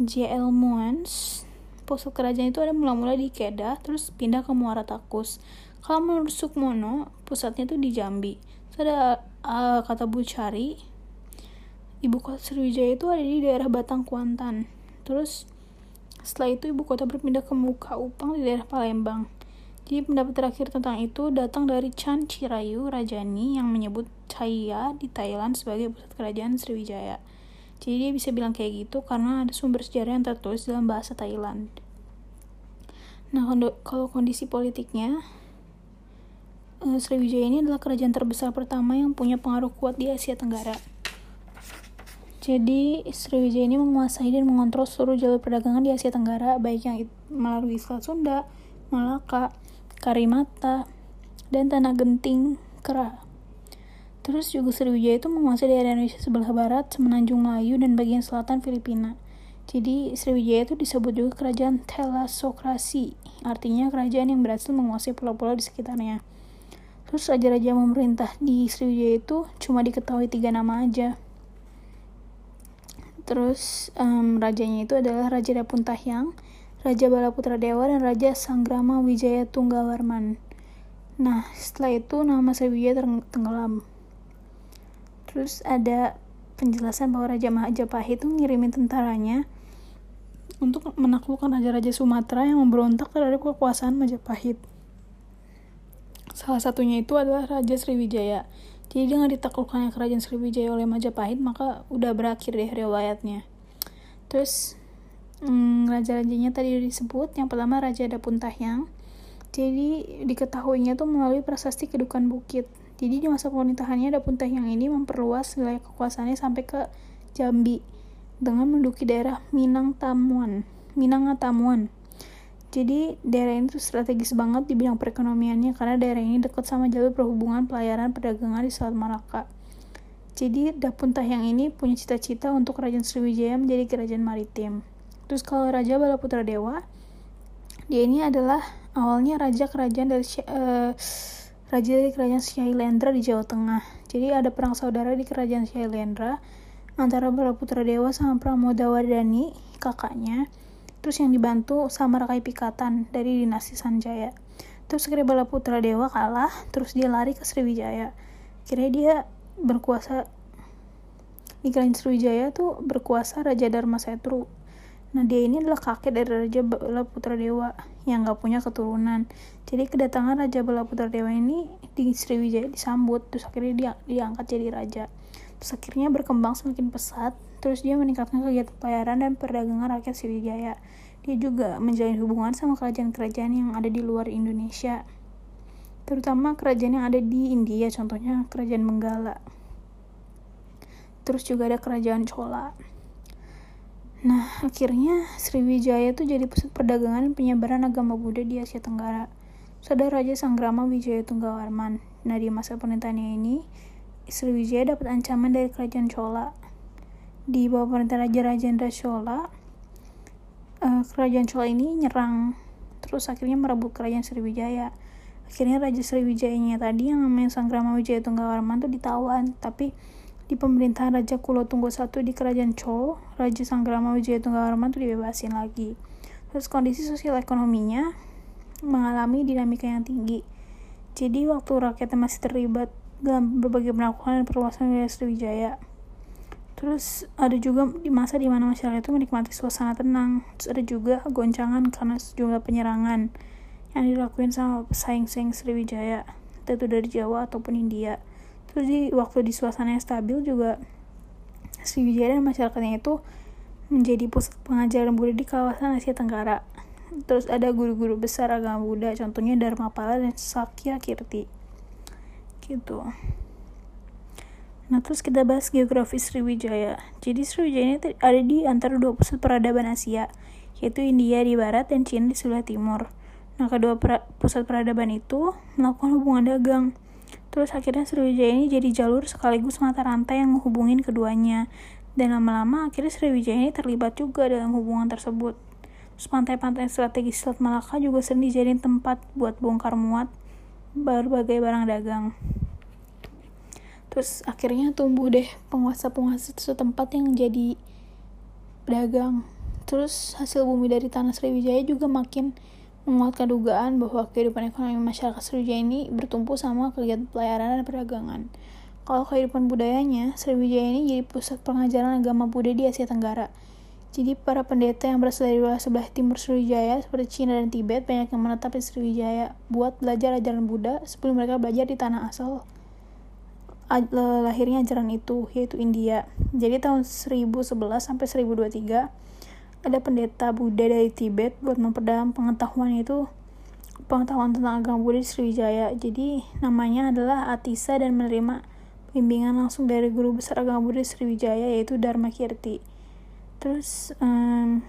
JL Muans, pusat kerajaan itu ada mula-mula di Kedah, terus pindah ke Muara Takus. Kalau menurut Sukmono, pusatnya itu di Jambi. Terus ada uh, kata Bucari, ibu kota Sriwijaya itu ada di daerah Batang Kuantan. Terus setelah itu ibu kota berpindah ke Muka Upang di daerah Palembang. Jadi pendapat terakhir tentang itu datang dari Chan Chirayu Rajani yang menyebut Chaya di Thailand sebagai pusat kerajaan Sriwijaya. Jadi dia bisa bilang kayak gitu karena ada sumber sejarah yang tertulis dalam bahasa Thailand. Nah, kalau kondisi politiknya, eh, Sriwijaya ini adalah kerajaan terbesar pertama yang punya pengaruh kuat di Asia Tenggara. Jadi Sriwijaya ini menguasai dan mengontrol seluruh jalur perdagangan di Asia Tenggara, baik yang melalui Selat Sunda, Malaka, Karimata, dan Tanah Genting, Kera. Terus juga Sriwijaya itu menguasai daerah Indonesia sebelah barat, semenanjung Melayu, dan bagian selatan Filipina. Jadi Sriwijaya itu disebut juga kerajaan telasokrasi, artinya kerajaan yang berhasil menguasai pulau-pulau di sekitarnya. Terus raja-raja memerintah di Sriwijaya itu cuma diketahui tiga nama aja. Terus um, rajanya itu adalah Raja Dapuntahyang, Raja Balaputra Dewa, dan Raja Sanggrama Wijaya Tunggawarman. Nah, setelah itu nama Sriwijaya tenggelam. Terus ada penjelasan bahwa Raja Majapahit itu ngirimin tentaranya untuk menaklukkan raja-raja Sumatera yang memberontak terhadap kekuasaan Majapahit. Salah satunya itu adalah Raja Sriwijaya. Jadi dengan ditaklukkannya kerajaan Sriwijaya oleh Majapahit, maka udah berakhir deh riwayatnya. Terus hmm, raja-rajanya tadi disebut, yang pertama Raja Dapuntahyang. Jadi diketahuinya tuh melalui prasasti kedukan bukit. Jadi di masa pemerintahannya Dapuntahyang ini memperluas wilayah kekuasaannya sampai ke Jambi dengan menduduki daerah Minang Tamuan. Minang Tamuan. Jadi daerah ini tuh strategis banget di bidang perekonomiannya karena daerah ini dekat sama jalur perhubungan pelayaran perdagangan di Selat Malaka. Jadi Dapun Tahyang ini punya cita-cita untuk Kerajaan Sriwijaya menjadi kerajaan maritim. Terus kalau Raja Balaputra Dewa, dia ini adalah awalnya raja kerajaan dari uh, raja dari kerajaan Syailendra di Jawa Tengah. Jadi ada perang saudara di kerajaan Syailendra antara Balaputra Dewa sama Pramodawardhani, kakaknya. Terus yang dibantu sama Rakai Pikatan dari dinasti Sanjaya. Terus akhirnya Bala Putra Dewa kalah terus dia lari ke Sriwijaya. Kira dia berkuasa di kerajaan Sriwijaya tuh berkuasa Raja Dharma Setru nah dia ini adalah kakek dari Raja Bala Putra Dewa yang gak punya keturunan jadi kedatangan Raja Bala Putra Dewa ini di Sriwijaya disambut terus akhirnya dia diangkat jadi raja terus akhirnya berkembang semakin pesat Terus dia meningkatkan kegiatan pelayaran dan perdagangan rakyat Sriwijaya. Dia juga menjalin hubungan sama kerajaan-kerajaan yang ada di luar Indonesia. Terutama kerajaan yang ada di India, contohnya kerajaan Benggala. Terus juga ada kerajaan Chola. Nah, akhirnya Sriwijaya itu jadi pusat perdagangan dan penyebaran agama Buddha di Asia Tenggara. Saudara Raja Sanggrama Wijaya Tunggawarman. Nah, di masa pemerintahannya ini, Sriwijaya dapat ancaman dari kerajaan Chola di bawah pemerintahan Raja Rajendra Chola uh, kerajaan Chola ini nyerang terus akhirnya merebut kerajaan Sriwijaya akhirnya Raja Sriwijayanya tadi yang namanya Sanggrama Wijaya Tunggawarman tuh ditawan tapi di pemerintahan Raja Kulo Tunggu satu di kerajaan Chol Raja Sanggrama Wijaya Tunggawarman tuh dibebasin lagi terus kondisi sosial ekonominya mengalami dinamika yang tinggi jadi waktu rakyatnya masih terlibat dalam berbagai penaklukan dan perluasan wilayah Sriwijaya Terus ada juga di masa di mana masyarakat itu menikmati suasana tenang. Terus ada juga goncangan karena sejumlah penyerangan yang dilakukan sama pesaing-saing Sriwijaya, itu dari Jawa ataupun India. Terus di waktu di suasana yang stabil juga Sriwijaya dan masyarakatnya itu menjadi pusat pengajaran Buddha di kawasan Asia Tenggara. Terus ada guru-guru besar agama Buddha, contohnya Dharma Pala dan Sakya Kirti. Gitu. Nah, terus kita bahas geografi Sriwijaya. Jadi Sriwijaya ini ada di antara dua pusat peradaban Asia, yaitu India di barat dan Cina di sebelah timur. Nah, kedua pusat peradaban itu melakukan hubungan dagang. Terus akhirnya Sriwijaya ini jadi jalur sekaligus mata rantai yang menghubungin keduanya. Dan lama-lama akhirnya Sriwijaya ini terlibat juga dalam hubungan tersebut. Terus pantai-pantai strategis Selat Malaka juga sering dijadiin tempat buat bongkar muat berbagai barang dagang terus akhirnya tumbuh deh penguasa-penguasa setempat yang jadi pedagang terus hasil bumi dari tanah Sriwijaya juga makin menguatkan dugaan bahwa kehidupan ekonomi masyarakat Sriwijaya ini bertumpu sama kegiatan pelayaran dan perdagangan kalau kehidupan budayanya, Sriwijaya ini jadi pusat pengajaran agama Buddha di Asia Tenggara. Jadi para pendeta yang berasal dari wilayah sebelah timur Sriwijaya seperti Cina dan Tibet banyak yang menetap di Sriwijaya buat belajar ajaran Buddha sebelum mereka belajar di tanah asal lahirnya ajaran itu yaitu India. Jadi tahun 1011 sampai 1023 ada pendeta Buddha dari Tibet buat memperdalam pengetahuan itu pengetahuan tentang agama Buddha di Sriwijaya. Jadi namanya adalah Atisa dan menerima bimbingan langsung dari guru besar agama Buddha di Sriwijaya yaitu Dharma Kirti. Terus um,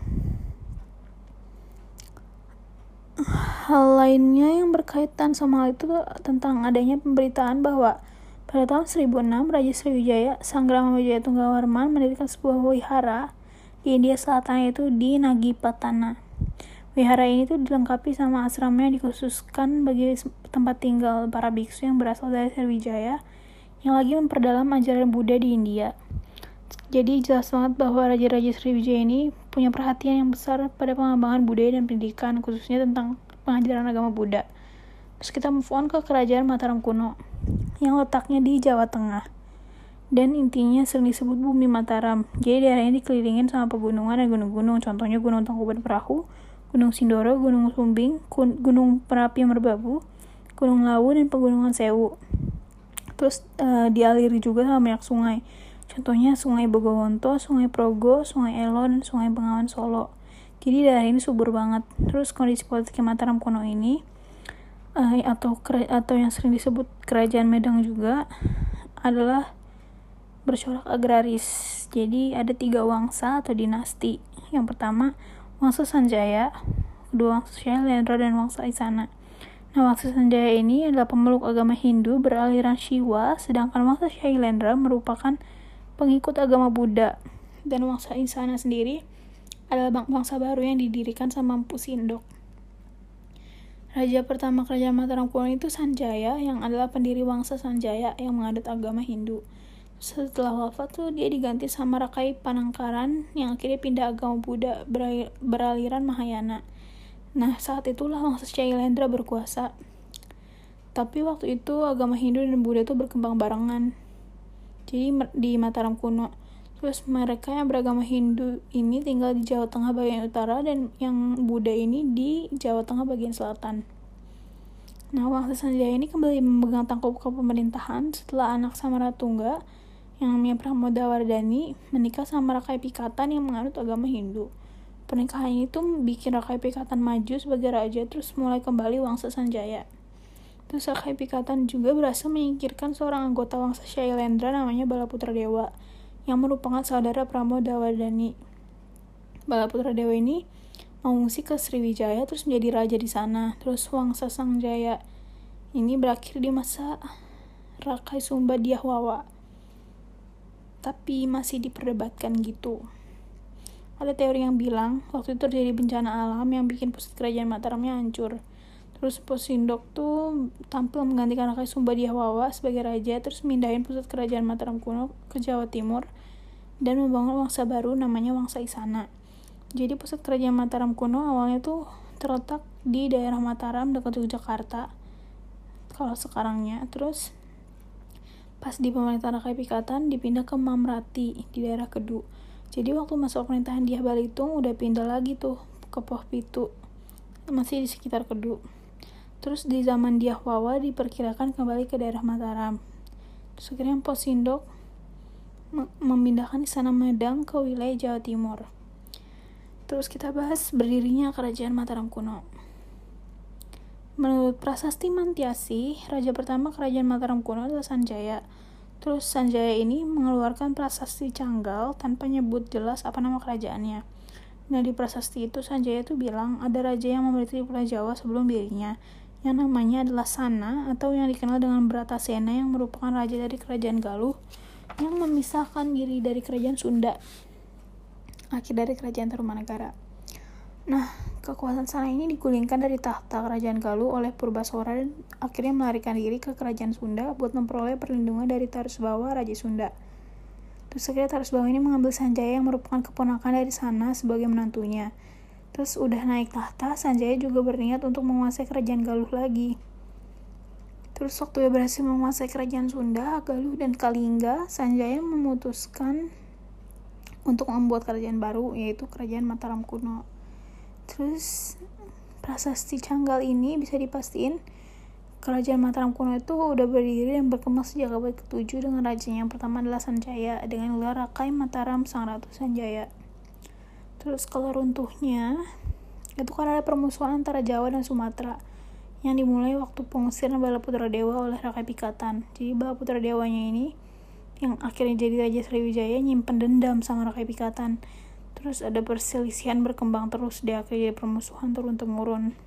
hal lainnya yang berkaitan sama hal itu tentang adanya pemberitaan bahwa pada tahun 1006, Raja Sriwijaya, Sang Grama Wijaya Tunggawarman mendirikan sebuah wihara di India Selatan itu di Nagipatana. Wihara ini tuh dilengkapi sama asrama dikhususkan bagi tempat tinggal para biksu yang berasal dari Sriwijaya yang lagi memperdalam ajaran Buddha di India. Jadi jelas banget bahwa Raja-Raja Sriwijaya ini punya perhatian yang besar pada pengembangan budaya dan pendidikan, khususnya tentang pengajaran agama Buddha. Terus kita move on ke kerajaan Mataram kuno, yang letaknya di Jawa Tengah. Dan intinya sering disebut bumi Mataram. Jadi daerah ini dikelilingin sama pegunungan dan gunung-gunung, contohnya Gunung Tangkuban Perahu, Gunung Sindoro, Gunung Sumbing, Gunung Merapi Merbabu, Gunung Lawu, dan Pegunungan Sewu. Terus uh, dialiri juga sama banyak sungai Contohnya Sungai Bogowonto, Sungai Progo, Sungai Elo, dan Sungai Bengawan Solo. Jadi daerah ini subur banget. Terus kondisi politik Mataram kuno ini uh, atau atau yang sering disebut kerajaan Medang juga adalah bercorak agraris. Jadi ada tiga wangsa atau dinasti. Yang pertama Wangsa Sanjaya, kedua Wangsa Shailendra dan Wangsa Isana. Nah, Wangsa Sanjaya ini adalah pemeluk agama Hindu beraliran Shiva, sedangkan Wangsa Shailendra merupakan pengikut agama Buddha dan Wangsa Insana sendiri adalah bangsa baru yang didirikan sama Empu Sindok. Raja pertama kerajaan Mataram kuno itu Sanjaya yang adalah pendiri Wangsa Sanjaya yang mengadut agama Hindu. Setelah wafat tuh dia diganti sama Rakai Panangkaran yang akhirnya pindah agama Buddha beraliran Mahayana. Nah, saat itulah Wangsa Shailendra berkuasa. Tapi waktu itu agama Hindu dan Buddha itu berkembang barengan jadi di Mataram kuno terus mereka yang beragama Hindu ini tinggal di Jawa Tengah bagian utara dan yang Buddha ini di Jawa Tengah bagian selatan nah Wangsa Sanjaya ini kembali memegang tangkup pemerintahan setelah anak Samaratungga yang namanya Pramodawardhani menikah sama Rakai Pikatan yang menganut agama Hindu. Pernikahan itu bikin Rakai Pikatan maju sebagai raja terus mulai kembali Wangsa Sanjaya. Terus Sakai Pikatan juga berhasil menyingkirkan seorang anggota Wangsa Shailendra namanya Balaputra Dewa yang merupakan saudara Pramodawardhani. Balaputra Dewa ini mengungsi ke Sriwijaya terus menjadi raja di sana. Terus Wangsa Sangjaya ini berakhir di masa Rakai Sumba Diahwawa. Tapi masih diperdebatkan gitu. Ada teori yang bilang waktu itu terjadi bencana alam yang bikin pusat kerajaan Mataramnya hancur. Terus Posindok tuh tampil menggantikan Rakai Sumba Diahwawa sebagai raja, terus mindahin pusat kerajaan Mataram kuno ke Jawa Timur dan membangun wangsa baru namanya Wangsa Isana. Jadi pusat kerajaan Mataram kuno awalnya tuh terletak di daerah Mataram dekat Yogyakarta. Kalau sekarangnya, terus pas di pemerintahan Rakai Pikatan dipindah ke Mamrati di daerah Kedu. Jadi waktu masuk pemerintahan Diah Balitung udah pindah lagi tuh ke Poh Pitu. Masih di sekitar Kedu. Terus di zaman Diahwawa diperkirakan kembali ke daerah Mataram. Terus akhirnya Posindok memindahkan istana Medang ke wilayah Jawa Timur. Terus kita bahas berdirinya kerajaan Mataram kuno. Menurut Prasasti Mantiasi, raja pertama kerajaan Mataram kuno adalah Sanjaya. Terus Sanjaya ini mengeluarkan prasasti Canggal tanpa nyebut jelas apa nama kerajaannya. Nah di prasasti itu Sanjaya itu bilang ada raja yang memerintah Pulau Jawa sebelum dirinya yang namanya adalah Sana atau yang dikenal dengan Bratasena yang merupakan raja dari kerajaan Galuh yang memisahkan diri dari kerajaan Sunda akhir dari kerajaan Tarumanegara. Nah, kekuasaan Sana ini digulingkan dari tahta kerajaan Galuh oleh Purbasora dan akhirnya melarikan diri ke kerajaan Sunda buat memperoleh perlindungan dari Tarusbawa Raja Sunda. Terus akhirnya Tarusbawa ini mengambil Sanjaya yang merupakan keponakan dari Sana sebagai menantunya. Terus udah naik tahta, Sanjaya juga berniat untuk menguasai kerajaan Galuh lagi. Terus waktu dia berhasil menguasai kerajaan Sunda, Galuh dan Kalingga, Sanjaya memutuskan untuk membuat kerajaan baru, yaitu kerajaan Mataram kuno. Terus prasasti Canggal ini bisa dipastiin kerajaan Mataram kuno itu udah berdiri dan berkembang sejak abad ke-7 dengan rajanya yang pertama adalah Sanjaya dengan gelar Rakai Mataram Sang Ratu Sanjaya. Terus kalau runtuhnya itu kan ada permusuhan antara Jawa dan Sumatera yang dimulai waktu pengusiran Balaputra Dewa oleh Rakai Pikatan. Jadi Balaputra Dewanya ini yang akhirnya jadi Raja Sriwijaya nyimpen dendam sama Rakai Pikatan. Terus ada perselisihan berkembang terus di akhirnya permusuhan turun temurun.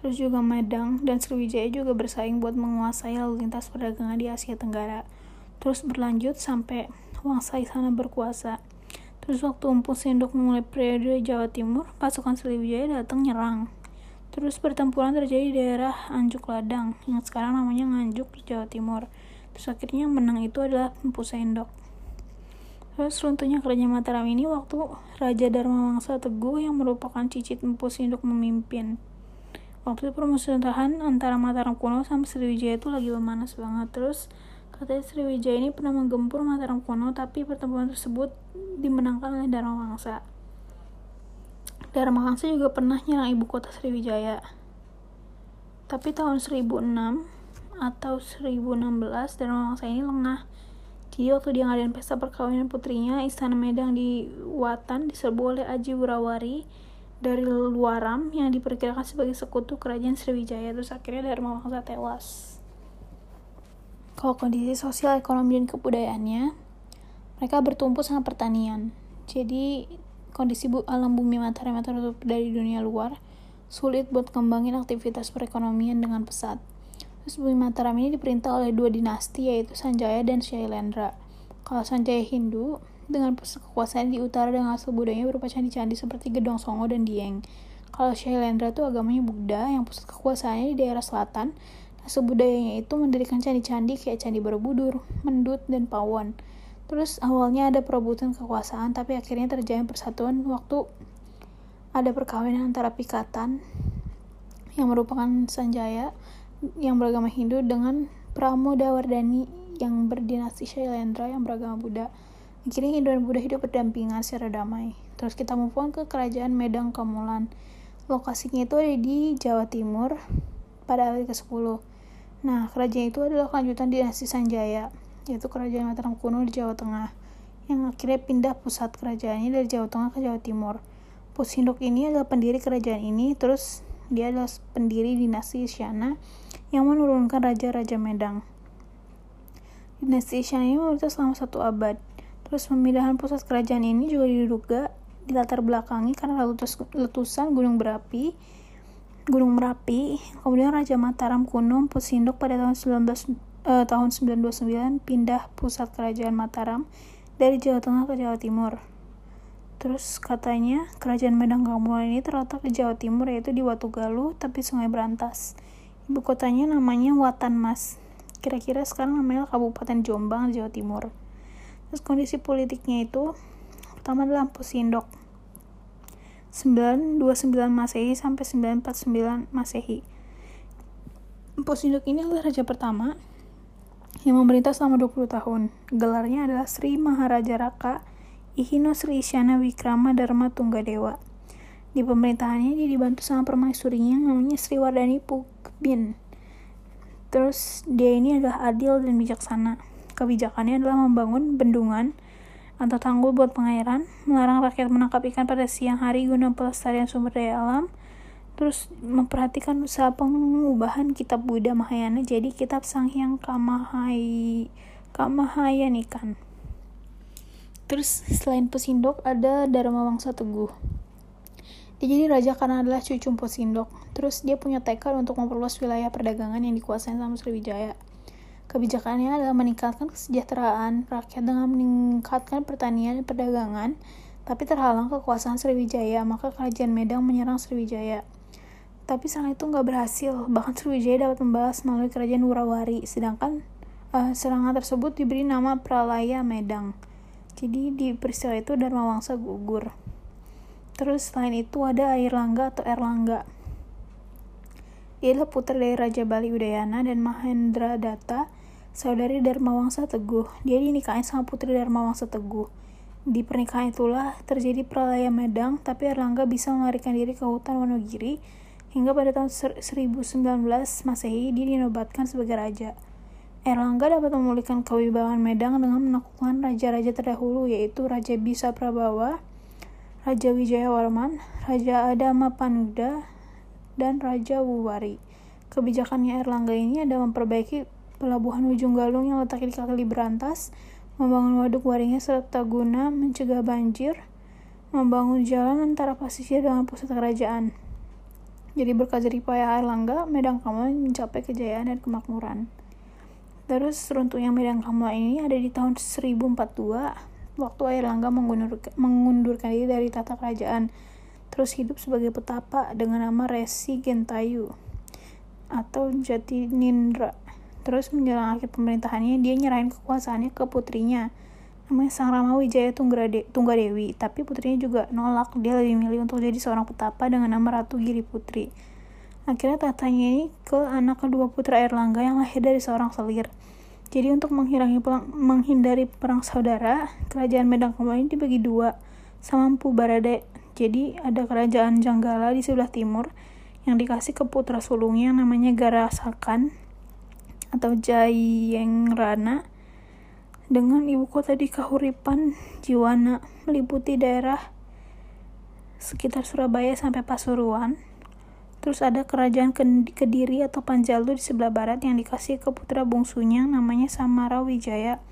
Terus juga Medang dan Sriwijaya juga bersaing buat menguasai lalu lintas perdagangan di Asia Tenggara. Terus berlanjut sampai Wangsa Isana berkuasa. Terus waktu Empu Sindok memulai periode Jawa Timur, pasukan Sriwijaya datang nyerang. Terus pertempuran terjadi di daerah Anjuk Ladang, yang sekarang namanya Nganjuk, Jawa Timur. Terus akhirnya yang menang itu adalah Empu Sendok. Terus runtuhnya kerajaan Mataram ini waktu Raja Dharma Wangsa Teguh yang merupakan cicit Empu Sindok memimpin. Waktu permusuhan antara Mataram kuno sama Sriwijaya itu lagi memanas banget. Terus Katanya Sriwijaya ini pernah menggempur Mataram kuno, tapi pertempuran tersebut dimenangkan oleh Dharma Wangsa. Dharma Wangsa juga pernah nyerang ibu kota Sriwijaya. Tapi tahun 1006 atau 1016 Dharma Wangsa ini lengah. Jadi waktu dia ngadain pesta perkawinan putrinya, Istana Medang di Watan diserbu oleh Aji Wurawari dari Luaram yang diperkirakan sebagai sekutu kerajaan Sriwijaya. Terus akhirnya Dharma Wangsa tewas kalau kondisi sosial, ekonomi, dan kebudayaannya, mereka bertumpu sama pertanian. Jadi, kondisi bu alam bumi yang tertutup dari dunia luar, sulit buat kembangin aktivitas perekonomian dengan pesat. Terus bumi Mataram ini diperintah oleh dua dinasti, yaitu Sanjaya dan Shailendra. Kalau Sanjaya Hindu, dengan pusat kekuasaan di utara dengan asal budayanya berupa candi-candi seperti Gedong Songo dan Dieng. Kalau Shailendra itu agamanya Buddha yang pusat kekuasaannya di daerah selatan Sebudayanya itu mendirikan candi-candi kayak Candi Borobudur, Mendut, dan Pawon. Terus awalnya ada perebutan kekuasaan, tapi akhirnya terjadi persatuan waktu ada perkawinan antara Pikatan yang merupakan Sanjaya yang beragama Hindu dengan Pramodawardhani yang berdinasti Shailendra yang beragama Buddha. Akhirnya Hindu dan Buddha hidup berdampingan secara damai. Terus kita move on ke kerajaan Medang Kamulan. Lokasinya itu ada di Jawa Timur pada abad ke-10. Nah, kerajaan itu adalah kelanjutan dinasti Sanjaya, yaitu kerajaan Mataram kuno di Jawa Tengah, yang akhirnya pindah pusat kerajaannya dari Jawa Tengah ke Jawa Timur. Pusindok ini adalah pendiri kerajaan ini, terus dia adalah pendiri dinasti Isyana yang menurunkan raja-raja Medang. Dinasti Isyana ini memerintah selama satu abad. Terus pemindahan pusat kerajaan ini juga diduga dilatar belakangi karena letusan gunung berapi Gunung Merapi, kemudian Raja Mataram kuno Pusindok pada tahun 19 eh, tahun 929 pindah pusat kerajaan Mataram dari Jawa Tengah ke Jawa Timur. Terus katanya kerajaan Medang Kamulan ini terletak di Jawa Timur yaitu di Watugalu tapi Sungai Berantas. Ibu kotanya namanya Watan Mas. Kira-kira sekarang namanya Kabupaten Jombang Jawa Timur. Terus kondisi politiknya itu pertama adalah Pusindok 929 Masehi sampai 949 Masehi. Empu Sinduk ini adalah raja pertama yang memerintah selama 20 tahun. Gelarnya adalah Sri Maharaja Raka Ihino Sri Isyana Wikrama Dharma Tunggadewa. Di pemerintahannya dia dibantu sama permaisurinya namanya Sri Wardani Pukbin. Terus dia ini adalah adil dan bijaksana. Kebijakannya adalah membangun bendungan, atau tanggul buat pengairan, melarang rakyat menangkap ikan pada siang hari guna pelestarian sumber daya alam, terus memperhatikan usaha pengubahan kitab Buddha Mahayana jadi kitab Sanghyang Kamahai Kamahayan ikan. Terus selain Pesindok ada Dharma Wangsa Teguh. Dia jadi raja karena adalah cucu Pesindok. Terus dia punya tekad untuk memperluas wilayah perdagangan yang dikuasai sama Sriwijaya. Kebijakannya adalah meningkatkan kesejahteraan rakyat dengan meningkatkan pertanian dan perdagangan, tapi terhalang kekuasaan Sriwijaya, maka kerajaan Medang menyerang Sriwijaya. Tapi serangan itu nggak berhasil, bahkan Sriwijaya dapat membalas melalui kerajaan Wurawari, sedangkan uh, serangan tersebut diberi nama Pralaya Medang. Jadi di peristiwa itu Dharma Wangsa gugur. Terus selain itu ada Airlangga atau Erlangga. Dia adalah putra dari Raja Bali Udayana dan Mahendra Datta saudari Dharma Wangsa Teguh. Dia dinikahin sama putri Dharma Wangsa Teguh. Di pernikahan itulah terjadi peralaya Medang, tapi Erlangga bisa melarikan diri ke hutan Wonogiri hingga pada tahun 1019 Masehi dia dinobatkan sebagai raja. Erlangga dapat memulihkan kewibawaan Medang dengan menaklukkan raja-raja terdahulu yaitu Raja Bisa Prabawa, Raja Wijayawarman, Raja Adama Panuda, dan Raja Wuwari. Kebijakannya Erlangga ini adalah memperbaiki pelabuhan ujung galung yang letaknya di kaki berantas, membangun waduk waringnya serta guna mencegah banjir, membangun jalan antara pasisir dengan pusat kerajaan. Jadi berkat jerih payah Erlangga, Medang Kamal mencapai kejayaan dan kemakmuran. Terus runtuhnya Medang Kamal ini ada di tahun 1042, waktu Airlangga mengundurkan, mengundurkan diri dari tata kerajaan terus hidup sebagai petapa dengan nama Resi Gentayu atau Jatinindra. Terus menjelang akhir pemerintahannya dia nyerahin kekuasaannya ke putrinya namanya Sang Rama Wijaya Tunggadewi. Tapi putrinya juga nolak dia lebih milih untuk jadi seorang petapa dengan nama Ratu Giri Putri Akhirnya tatanya ini ke anak kedua putra Erlangga yang lahir dari seorang selir. Jadi untuk menghindari perang saudara, kerajaan Medang Kembali ini dibagi dua sama Empu Barade. Jadi ada kerajaan Janggala di sebelah timur yang dikasih ke putra sulungnya yang namanya Garasakan atau Jayengrana dengan ibu kota di Kahuripan, Jiwana, meliputi daerah sekitar Surabaya sampai Pasuruan Terus ada kerajaan Kediri atau Panjalu di sebelah barat yang dikasih ke putra bungsunya namanya Samara Wijaya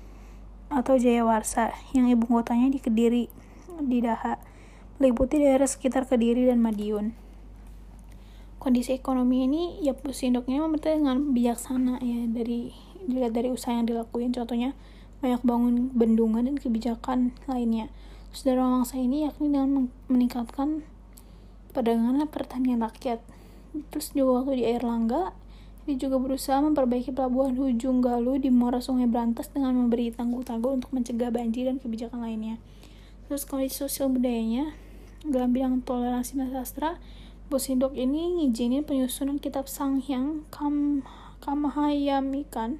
atau Jayawarsa yang ibu kotanya di Kediri di Daha meliputi daerah sekitar Kediri dan Madiun. Kondisi ekonomi ini ya pusindoknya memerintah dengan bijaksana ya dari dilihat dari usaha yang dilakuin contohnya banyak bangun bendungan dan kebijakan lainnya. Terus dari mangsa ini yakni dengan meningkatkan perdagangan pertanian rakyat terus juga waktu di Air Langga dia juga berusaha memperbaiki pelabuhan Hujung Galuh di muara Sungai Berantas dengan memberi tanggul-tanggul untuk mencegah banjir dan kebijakan lainnya. Terus kondisi sosial budayanya dalam bidang toleransi dan sastra, Bos Indok ini ngizinin penyusunan kitab Sanghyang Kam Kamahayamikan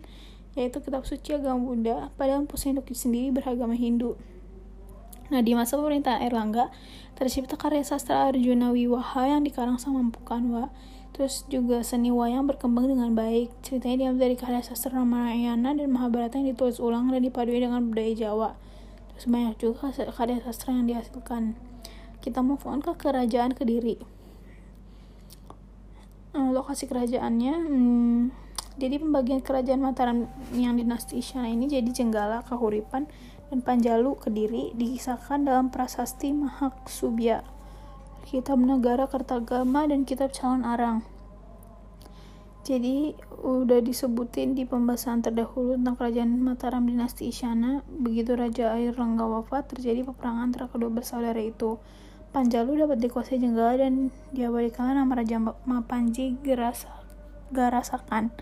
yaitu kitab suci agama Buddha, padahal Bos Indok sendiri beragama Hindu. Nah, di masa pemerintahan Erlangga, tercipta karya sastra Arjuna Wiwaha yang dikarang sama Empu Kanwa. Terus juga seni wayang berkembang dengan baik. Ceritanya diambil dari karya sastra Ramayana dan Mahabharata yang ditulis ulang dan dipadui dengan budaya Jawa. Terus banyak juga karya sastra yang dihasilkan. Kita move on ke kerajaan Kediri. Eh, lokasi kerajaannya, hmm, jadi pembagian kerajaan Mataram yang dinasti Isyana ini jadi Jenggala, Kahuripan, dan Panjalu Kediri dikisahkan dalam prasasti Mahaksubya, Kitab Negara Kertagama dan Kitab Calon Arang. Jadi udah disebutin di pembahasan terdahulu tentang kerajaan Mataram dinasti Isyana, begitu Raja Air Rangga wafat terjadi peperangan antara kedua bersaudara itu. Panjalu dapat dikuasai Jenggala dan diabadikan nama Raja Mapanji Garasakan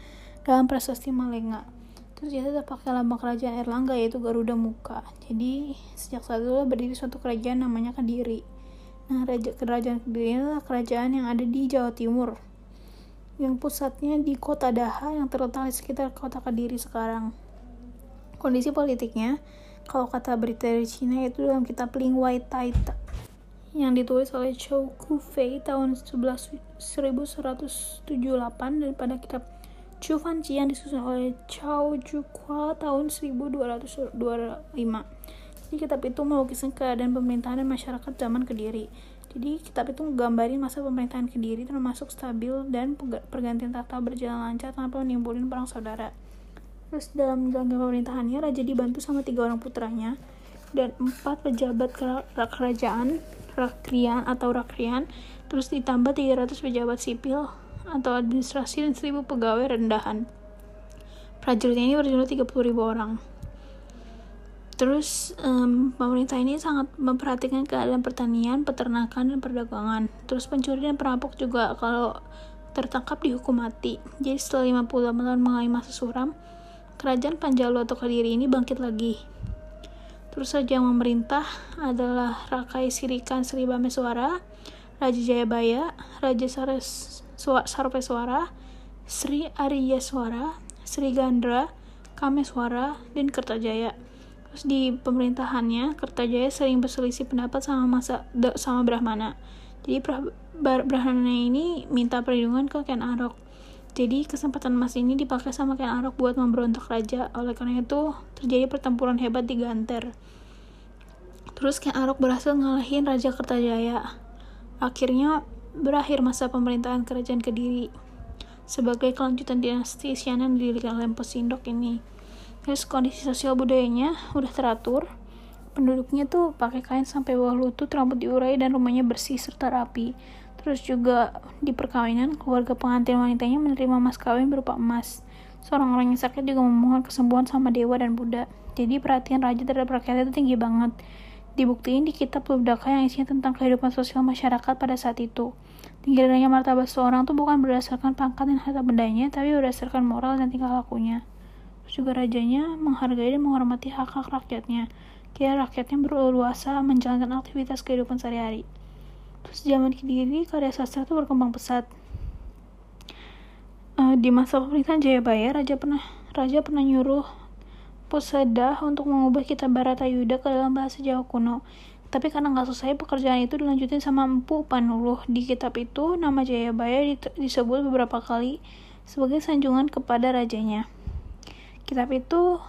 dalam prasasti Malenga. Tetap pakai lambang kerajaan Erlangga yaitu Garuda Muka. Jadi sejak saat itu berdiri suatu kerajaan namanya Kediri. Nah, raja, kerajaan Kediri adalah kerajaan yang ada di Jawa Timur. Yang pusatnya di kota Daha yang terletak di sekitar kota Kediri sekarang. Kondisi politiknya, kalau kata berita dari Cina itu dalam kitab Ling Wai Taita yang ditulis oleh Chou Kufei tahun 11, 1178 dan pada kitab Chu Fanqi yang disusun oleh Chao Jukwa tahun 1225. Jadi kitab itu melukiskan keadaan pemerintahan dan masyarakat zaman Kediri. Jadi kitab itu menggambarin masa pemerintahan Kediri termasuk stabil dan pergantian tahta berjalan lancar tanpa menimbulkan perang saudara. Terus dalam jalannya pemerintahannya, raja dibantu sama tiga orang putranya dan empat pejabat kerajaan, rakrian atau rakrian, terus ditambah 300 pejabat sipil atau administrasi dan 1000 pegawai rendahan. Prajuritnya ini berjumlah 30 ribu orang. Terus um, pemerintah ini sangat memperhatikan keadaan pertanian, peternakan, dan perdagangan. Terus pencuri dan perampok juga kalau tertangkap dihukum mati. Jadi setelah 58 tahun mengalami masa suram, kerajaan Panjalu atau Kediri ini bangkit lagi. Terus saja yang memerintah adalah Rakai Sirikan Sri Bameswara, Raja Jayabaya, Raja Sares Sarveswara, Sri Ariyaswara, Sri Gandra, Kameswara, dan Kertajaya. Terus di pemerintahannya, Kertajaya sering berselisih pendapat sama masa sama Brahmana. Jadi Brahmana ini minta perlindungan ke Ken Arok. Jadi kesempatan emas ini dipakai sama Ken Arok buat memberontak raja. Oleh karena itu terjadi pertempuran hebat di Ganter. Terus Ken Arok berhasil ngalahin Raja Kertajaya. Akhirnya berakhir masa pemerintahan kerajaan Kediri sebagai kelanjutan dinasti Isyana yang didirikan oleh Sindok ini. Terus kondisi sosial budayanya udah teratur. Penduduknya tuh pakai kain sampai bawah lutut, rambut diurai dan rumahnya bersih serta rapi. Terus juga di perkawinan, keluarga pengantin wanitanya menerima mas kawin berupa emas. Seorang orang yang sakit juga memohon kesembuhan sama dewa dan Buddha. Jadi perhatian raja terhadap rakyat itu tinggi banget. Dibuktiin di kitab Lubdaka yang isinya tentang kehidupan sosial masyarakat pada saat itu. Tingginya martabat seorang itu bukan berdasarkan pangkat dan harta bendanya, tapi berdasarkan moral dan tingkah lakunya. Terus juga rajanya menghargai dan menghormati hak-hak rakyatnya. Kira rakyatnya berleluasa menjalankan aktivitas kehidupan sehari-hari. Terus zaman kini karya sastra itu berkembang pesat uh, di masa pemerintahan Jayabaya raja pernah raja pernah nyuruh Pusada untuk mengubah kitab Baratayuda ke dalam bahasa Jawa kuno. Tapi karena nggak selesai pekerjaan itu dilanjutin sama Empu Panuluh. Di kitab itu nama Jayabaya disebut beberapa kali sebagai sanjungan kepada rajanya. Kitab itu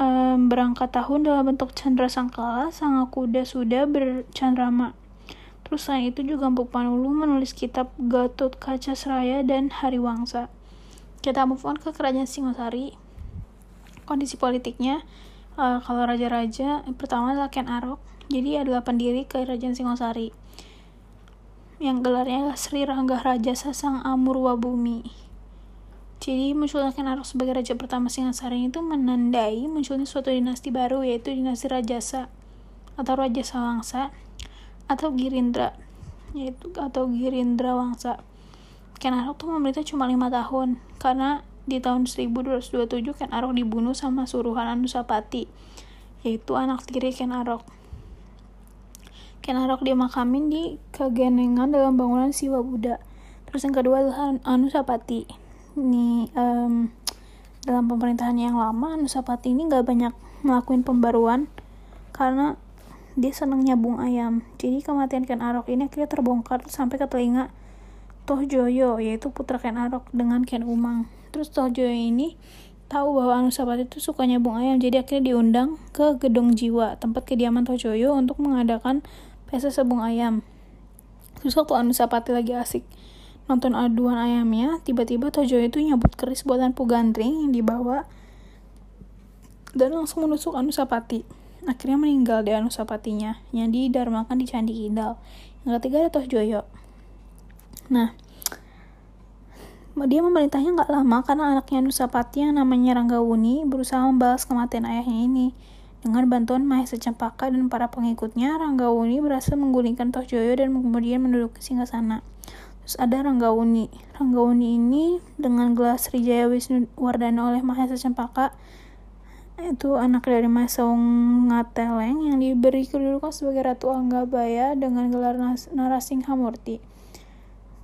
um, berangkat tahun dalam bentuk chandra sangkala, sang kuda sudah bercandrama. Terus selain itu juga Empu Panulu menulis kitab Gatot Kaca Seraya dan Hariwangsa. Kita move on ke kerajaan Singosari. Kondisi politiknya, uh, kalau raja-raja, pertama adalah Ken Arok. Jadi adalah pendiri kerajaan Singosari. Yang gelarnya adalah Sri Rangga Raja Sasang Amurwa Bumi. Jadi munculnya Ken Arok sebagai raja pertama Singosari itu menandai munculnya suatu dinasti baru yaitu dinasti Rajasa atau Raja Sawangsa atau Girindra yaitu atau Girindra Wangsa Ken Arok tuh memerintah cuma lima tahun karena di tahun 1227 Ken Arok dibunuh sama suruhan Anusapati yaitu anak tiri Ken Arok Ken Arok dimakamin di kegenengan dalam bangunan Siwa Buddha terus yang kedua adalah Anusapati ini um, dalam pemerintahan yang lama Anusapati ini gak banyak melakukan pembaruan karena dia seneng nyabung ayam. Jadi kematian Ken Arok ini akhirnya terbongkar sampai ke telinga Toh Joyo, yaitu putra Ken Arok dengan Ken Umang. Terus Toh Joyo ini tahu bahwa Anusapati itu suka nyabung ayam, jadi akhirnya diundang ke Gedong Jiwa, tempat kediaman Toh Joyo untuk mengadakan pesta sabung ayam. Terus waktu Anusapati lagi asik nonton aduan ayamnya, tiba-tiba Toh Joyo itu nyabut keris buatan Pugandring yang dibawa dan langsung menusuk Anusapati akhirnya meninggal di Anusapatinya yang didarmakan di Candi Kidal. Yang ketiga ada Toh Joyo. Nah, dia memerintahnya nggak lama karena anaknya Anusapati yang namanya Ranggawuni berusaha membalas kematian ayahnya ini. Dengan bantuan Mahesa Cempaka dan para pengikutnya, Ranggawuni berhasil menggulingkan Toh Joyo dan kemudian menduduki singgasana. Terus ada Ranggawuni. Ranggawuni ini dengan gelar Srijaya Wisnu Wardana oleh Mahesa Cempaka itu anak dari Masaung Ngateleng yang diberi kedudukan sebagai Ratu Anggabaya dengan gelar Narasinghamurti.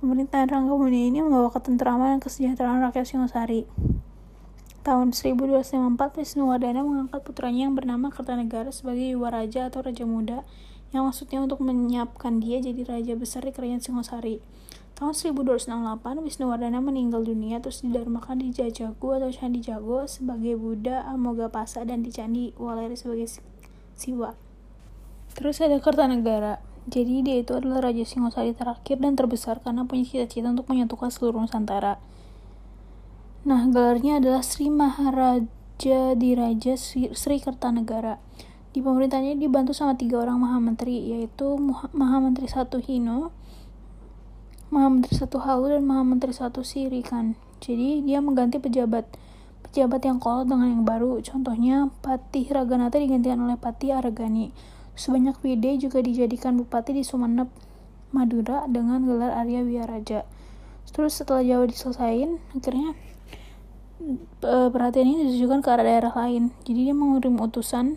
Pemerintahan Ranggamuni ini membawa ketentraman dan kesejahteraan rakyat Singosari. Tahun 1254, Wisnuwardana mengangkat putranya yang bernama Kertanegara sebagai Yuwa Raja atau Raja Muda, yang maksudnya untuk menyiapkan dia jadi Raja Besar di Kerajaan Singosari. Tahun 1268, Wisnuwardana meninggal dunia terus didarmakan di Jajagu atau Candi Jago sebagai Buddha Amogapasa dan di Candi Waleri sebagai Siwa. Terus ada Kertanegara. Jadi dia itu adalah Raja Singosari terakhir dan terbesar karena punya cita-cita untuk menyatukan seluruh Nusantara. Nah, gelarnya adalah Sri Maharaja Diraja Sri Kertanegara. Di pemerintahnya dibantu sama tiga orang Mahamenteri, yaitu Mahamenteri Satu Hino, Maha Menteri satu Halu dan Maha Menteri satu Siri kan. Jadi dia mengganti pejabat pejabat yang kolot dengan yang baru. Contohnya Patih Raganata digantikan oleh Patih Aragani. Sebanyak Wide juga dijadikan bupati di Sumeneb, Madura dengan gelar Arya Wiyaraja. Terus setelah Jawa diselesain, akhirnya perhatian ini ditujukan ke arah daerah lain. Jadi dia mengirim utusan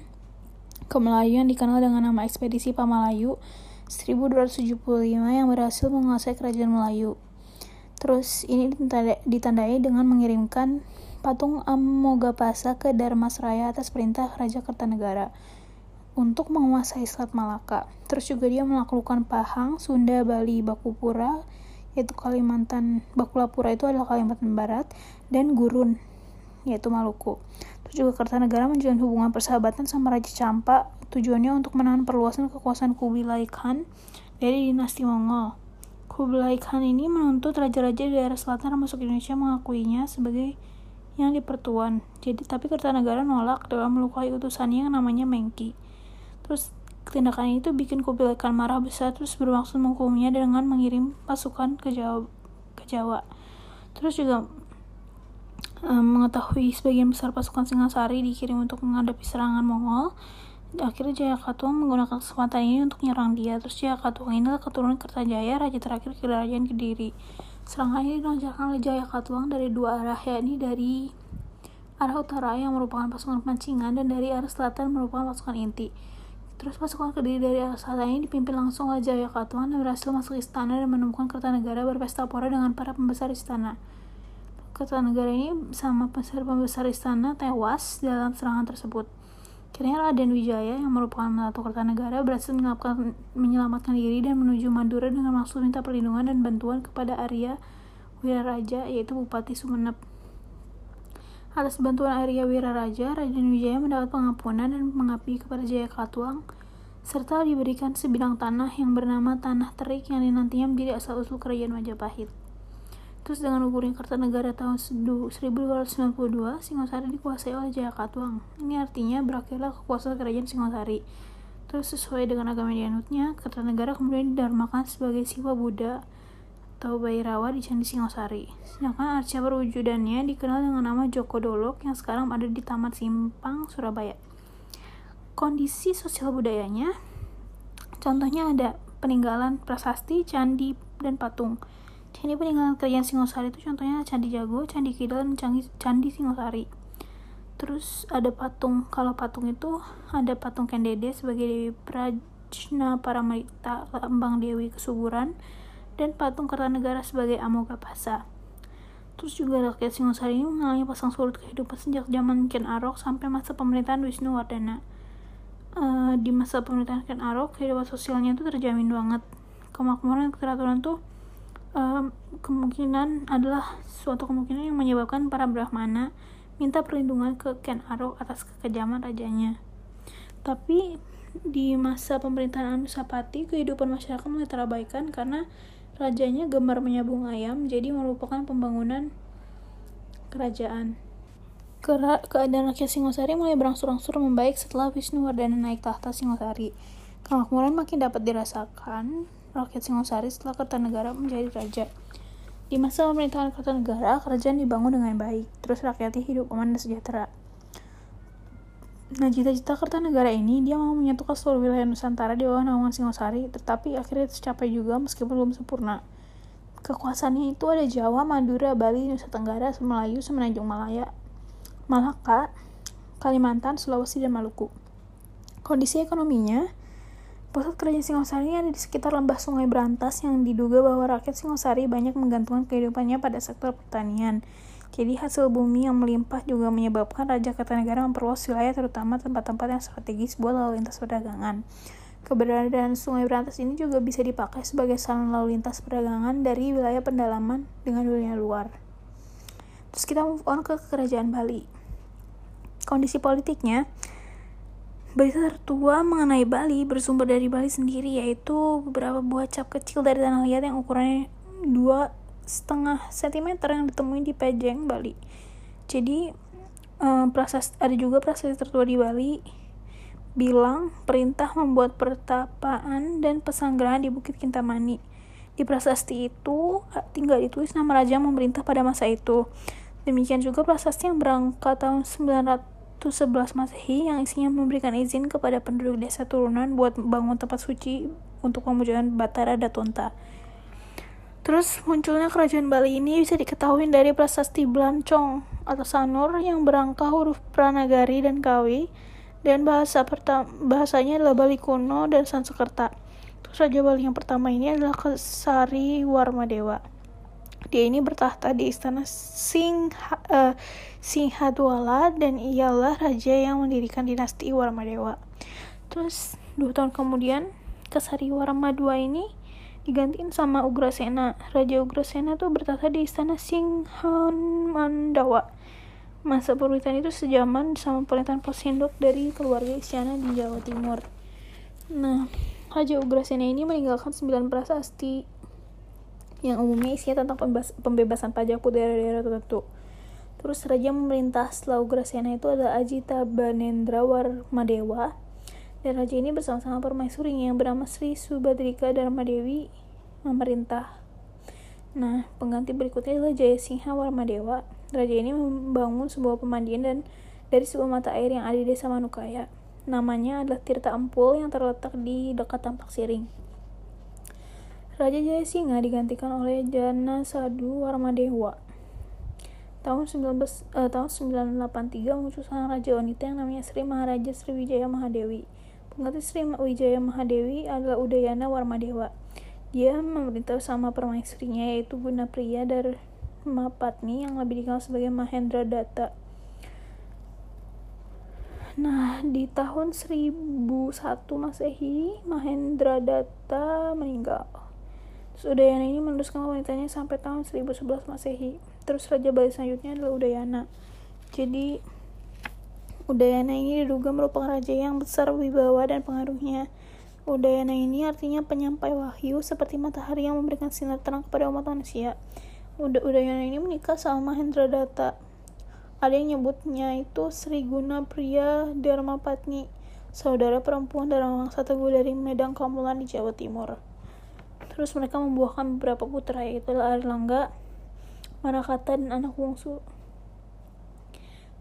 ke Melayu yang dikenal dengan nama ekspedisi Pamalayu 1275 yang berhasil menguasai kerajaan Melayu. Terus ini ditandai dengan mengirimkan patung Amogapasa ke Darmasraya atas perintah Raja Kertanegara untuk menguasai Selat Malaka. Terus juga dia menaklukkan Pahang, Sunda, Bali, Bakupura, yaitu Kalimantan, Bakulapura itu adalah Kalimantan Barat, dan Gurun, yaitu Maluku. Terus juga Kertanegara menjalin hubungan persahabatan sama Raja Campa Tujuannya untuk menahan perluasan kekuasaan Kubilai Khan dari dinasti Mongol. Kubilai Khan ini menuntut raja-raja di daerah selatan termasuk Indonesia mengakuinya sebagai yang dipertuan. Jadi tapi Kertanegara nolak dalam melukai utusannya yang namanya Mengki. Terus tindakan itu bikin Kubilai Khan marah besar terus bermaksud menghukumnya dengan mengirim pasukan ke Jawa. Ke Jawa. Terus juga um, mengetahui sebagian besar pasukan Singasari dikirim untuk menghadapi serangan Mongol akhirnya Jaya Katuang menggunakan kesempatan ini untuk menyerang dia terus Jaya Katuang ini keturunan Kertajaya raja terakhir kerajaan Kediri serangan ini dilancarkan oleh Jaya Katuang dari dua arah yakni dari arah utara yang merupakan pasukan pancingan dan dari arah selatan merupakan pasukan inti Terus pasukan Kediri dari selatan ini dipimpin langsung oleh Jaya Katuan dan berhasil masuk istana dan menemukan Kertanegara berpesta pora dengan para pembesar istana. Kertanegara ini sama pembesar istana tewas dalam serangan tersebut. Akhirnya Raden Wijaya yang merupakan Melatu Kertanegara berhasil menyelamatkan diri dan menuju Madura dengan maksud minta perlindungan dan bantuan kepada Arya Wiraraja yaitu Bupati Sumeneb. Atas bantuan Arya Wiraraja, Raden Wijaya mendapat pengampunan dan mengabdi kepada Jaya Katuang, serta diberikan sebidang tanah yang bernama Tanah Terik yang nantinya menjadi asal-usul kerajaan Majapahit. Terus dengan ugurnya Kertanegara tahun 1292, Singosari dikuasai oleh Jaya Katuang. Ini artinya berakhirlah kekuasaan kerajaan Singosari. Terus sesuai dengan agama dianutnya, Kertanegara kemudian didarmakan sebagai Siwa Buddha atau Bairawa di Candi Singosari. Sedangkan arca perwujudannya dikenal dengan nama Joko Dolok yang sekarang ada di Taman Simpang, Surabaya. Kondisi sosial budayanya, contohnya ada peninggalan prasasti, candi, dan patung. Candi peninggalan kerajaan Singosari itu contohnya Candi Jago, Candi Kidal, dan Candi, Candi Singosari. Terus ada patung, kalau patung itu ada patung Kendede sebagai Dewi Prajna Paramita, lambang Dewi Kesuburan, dan patung Kertanegara sebagai Amoga Pasa. Terus juga rakyat Singosari ini mengalami pasang surut kehidupan sejak zaman Ken Arok sampai masa pemerintahan Wisnu Wardana. Uh, di masa pemerintahan Ken Arok, kehidupan sosialnya itu terjamin banget. Kemakmuran dan keteraturan tuh uh, kemungkinan adalah suatu kemungkinan yang menyebabkan para Brahmana minta perlindungan ke Ken Arok atas kekejaman rajanya. Tapi di masa pemerintahan Anusapati, kehidupan masyarakat mulai terabaikan karena Rajanya gemar menyabung ayam, jadi merupakan pembangunan kerajaan. Keadaan rakyat Singosari mulai berangsur-angsur membaik setelah Wisnuwardana naik tahta Singosari. Kemakmuran makin dapat dirasakan rakyat Singosari setelah Kertanegara menjadi raja. Di masa pemerintahan Kertanegara, kerajaan dibangun dengan baik, terus rakyatnya hidup aman dan sejahtera. Nah, cita-cita Kertanegara ini dia mau menyatukan seluruh wilayah Nusantara di bawah naungan Singosari, tetapi akhirnya tercapai juga meskipun belum sempurna. Kekuasaannya itu ada Jawa, Madura, Bali, Nusa Tenggara, Melayu, Semenanjung Malaya, Malaka, Kalimantan, Sulawesi, dan Maluku. Kondisi ekonominya, pusat kerajaan Singosari ada di sekitar lembah Sungai Berantas yang diduga bahwa rakyat Singosari banyak menggantungkan kehidupannya pada sektor pertanian. Jadi hasil bumi yang melimpah juga menyebabkan Raja Kertanegara memperluas wilayah terutama tempat-tempat yang strategis buat lalu lintas perdagangan. Keberadaan Sungai Berantas ini juga bisa dipakai sebagai saluran lalu lintas perdagangan dari wilayah pendalaman dengan dunia luar. Terus kita move on ke kerajaan Bali. Kondisi politiknya, berita tertua mengenai Bali bersumber dari Bali sendiri yaitu beberapa buah cap kecil dari tanah liat yang ukurannya 2 setengah sentimeter yang ditemui di Pejeng, Bali. Jadi um, prasas ada juga prasasti tertua di Bali bilang perintah membuat pertapaan dan pesanggerahan di Bukit Kintamani. Di prasasti itu tinggal ditulis nama raja memerintah pada masa itu. Demikian juga prasasti yang berangkat tahun 911 Masehi yang isinya memberikan izin kepada penduduk desa turunan buat bangun tempat suci untuk pemujaan Batara Datonta. Terus munculnya kerajaan Bali ini bisa diketahui dari prasasti Blancong atau Sanur yang berangka huruf Pranagari dan Kawi dan bahasa pertama bahasanya adalah Bali kuno dan Sanskerta. Terus Raja Bali yang pertama ini adalah Kesari Warmadewa. Dia ini bertahta di istana Sing uh, Singhadwala dan ialah raja yang mendirikan dinasti Warmadewa. Terus dua tahun kemudian Kesari Warmadua ini digantiin sama Ugrasena. Raja Ugrasena tuh bertata di istana Singhan Mandawa. Masa pemerintahan itu sejaman sama pemerintahan Posindok dari keluarga Isyana di Jawa Timur. Nah, Raja Ugrasena ini meninggalkan sembilan prasasti yang umumnya isinya tentang pembebasan pajak daerah-daerah tertentu. Terus raja memerintah setelah Ugrasena itu adalah Ajita Banendra Warmadewa dan raja ini bersama-sama permaisurinya yang bernama Sri Subadrika Dharma Dewi memerintah. Nah, pengganti berikutnya adalah Jayasingha Warmadewa. Raja ini membangun sebuah pemandian dan dari sebuah mata air yang ada di desa Manukaya. Namanya adalah Tirta Empul yang terletak di dekat Tampak Siring. Raja Jayasingha digantikan oleh Jana Sadu Warmadewa. Tahun 19 eh, tahun 983 muncul sang raja wanita yang namanya Sri Maharaja Sriwijaya Mahadewi. Pengganti Sri Wijaya Mahadewi adalah Udayana Warmadewa. Dia memerintah sama permaisurinya yaitu Guna Priya dari Mapatni yang lebih dikenal sebagai Mahendra Datta. Nah, di tahun 1001 Masehi, Mahendra Datta meninggal. Terus Udayana ini meneruskan wanitanya sampai tahun 1011 Masehi. Terus Raja Bali selanjutnya adalah Udayana. Jadi, Udayana ini diduga merupakan raja yang besar wibawa dan pengaruhnya. Udayana ini artinya penyampai wahyu seperti matahari yang memberikan sinar terang kepada umat manusia. Ud Udayana ini menikah sama Mahendra Datta. Ada yang nyebutnya itu Sri Guna Priya Dharma Patni, saudara perempuan dari Wangsa Teguh dari Medang Kamulan di Jawa Timur. Terus mereka membuahkan beberapa putra yaitu Airlangga, Marakata, dan anak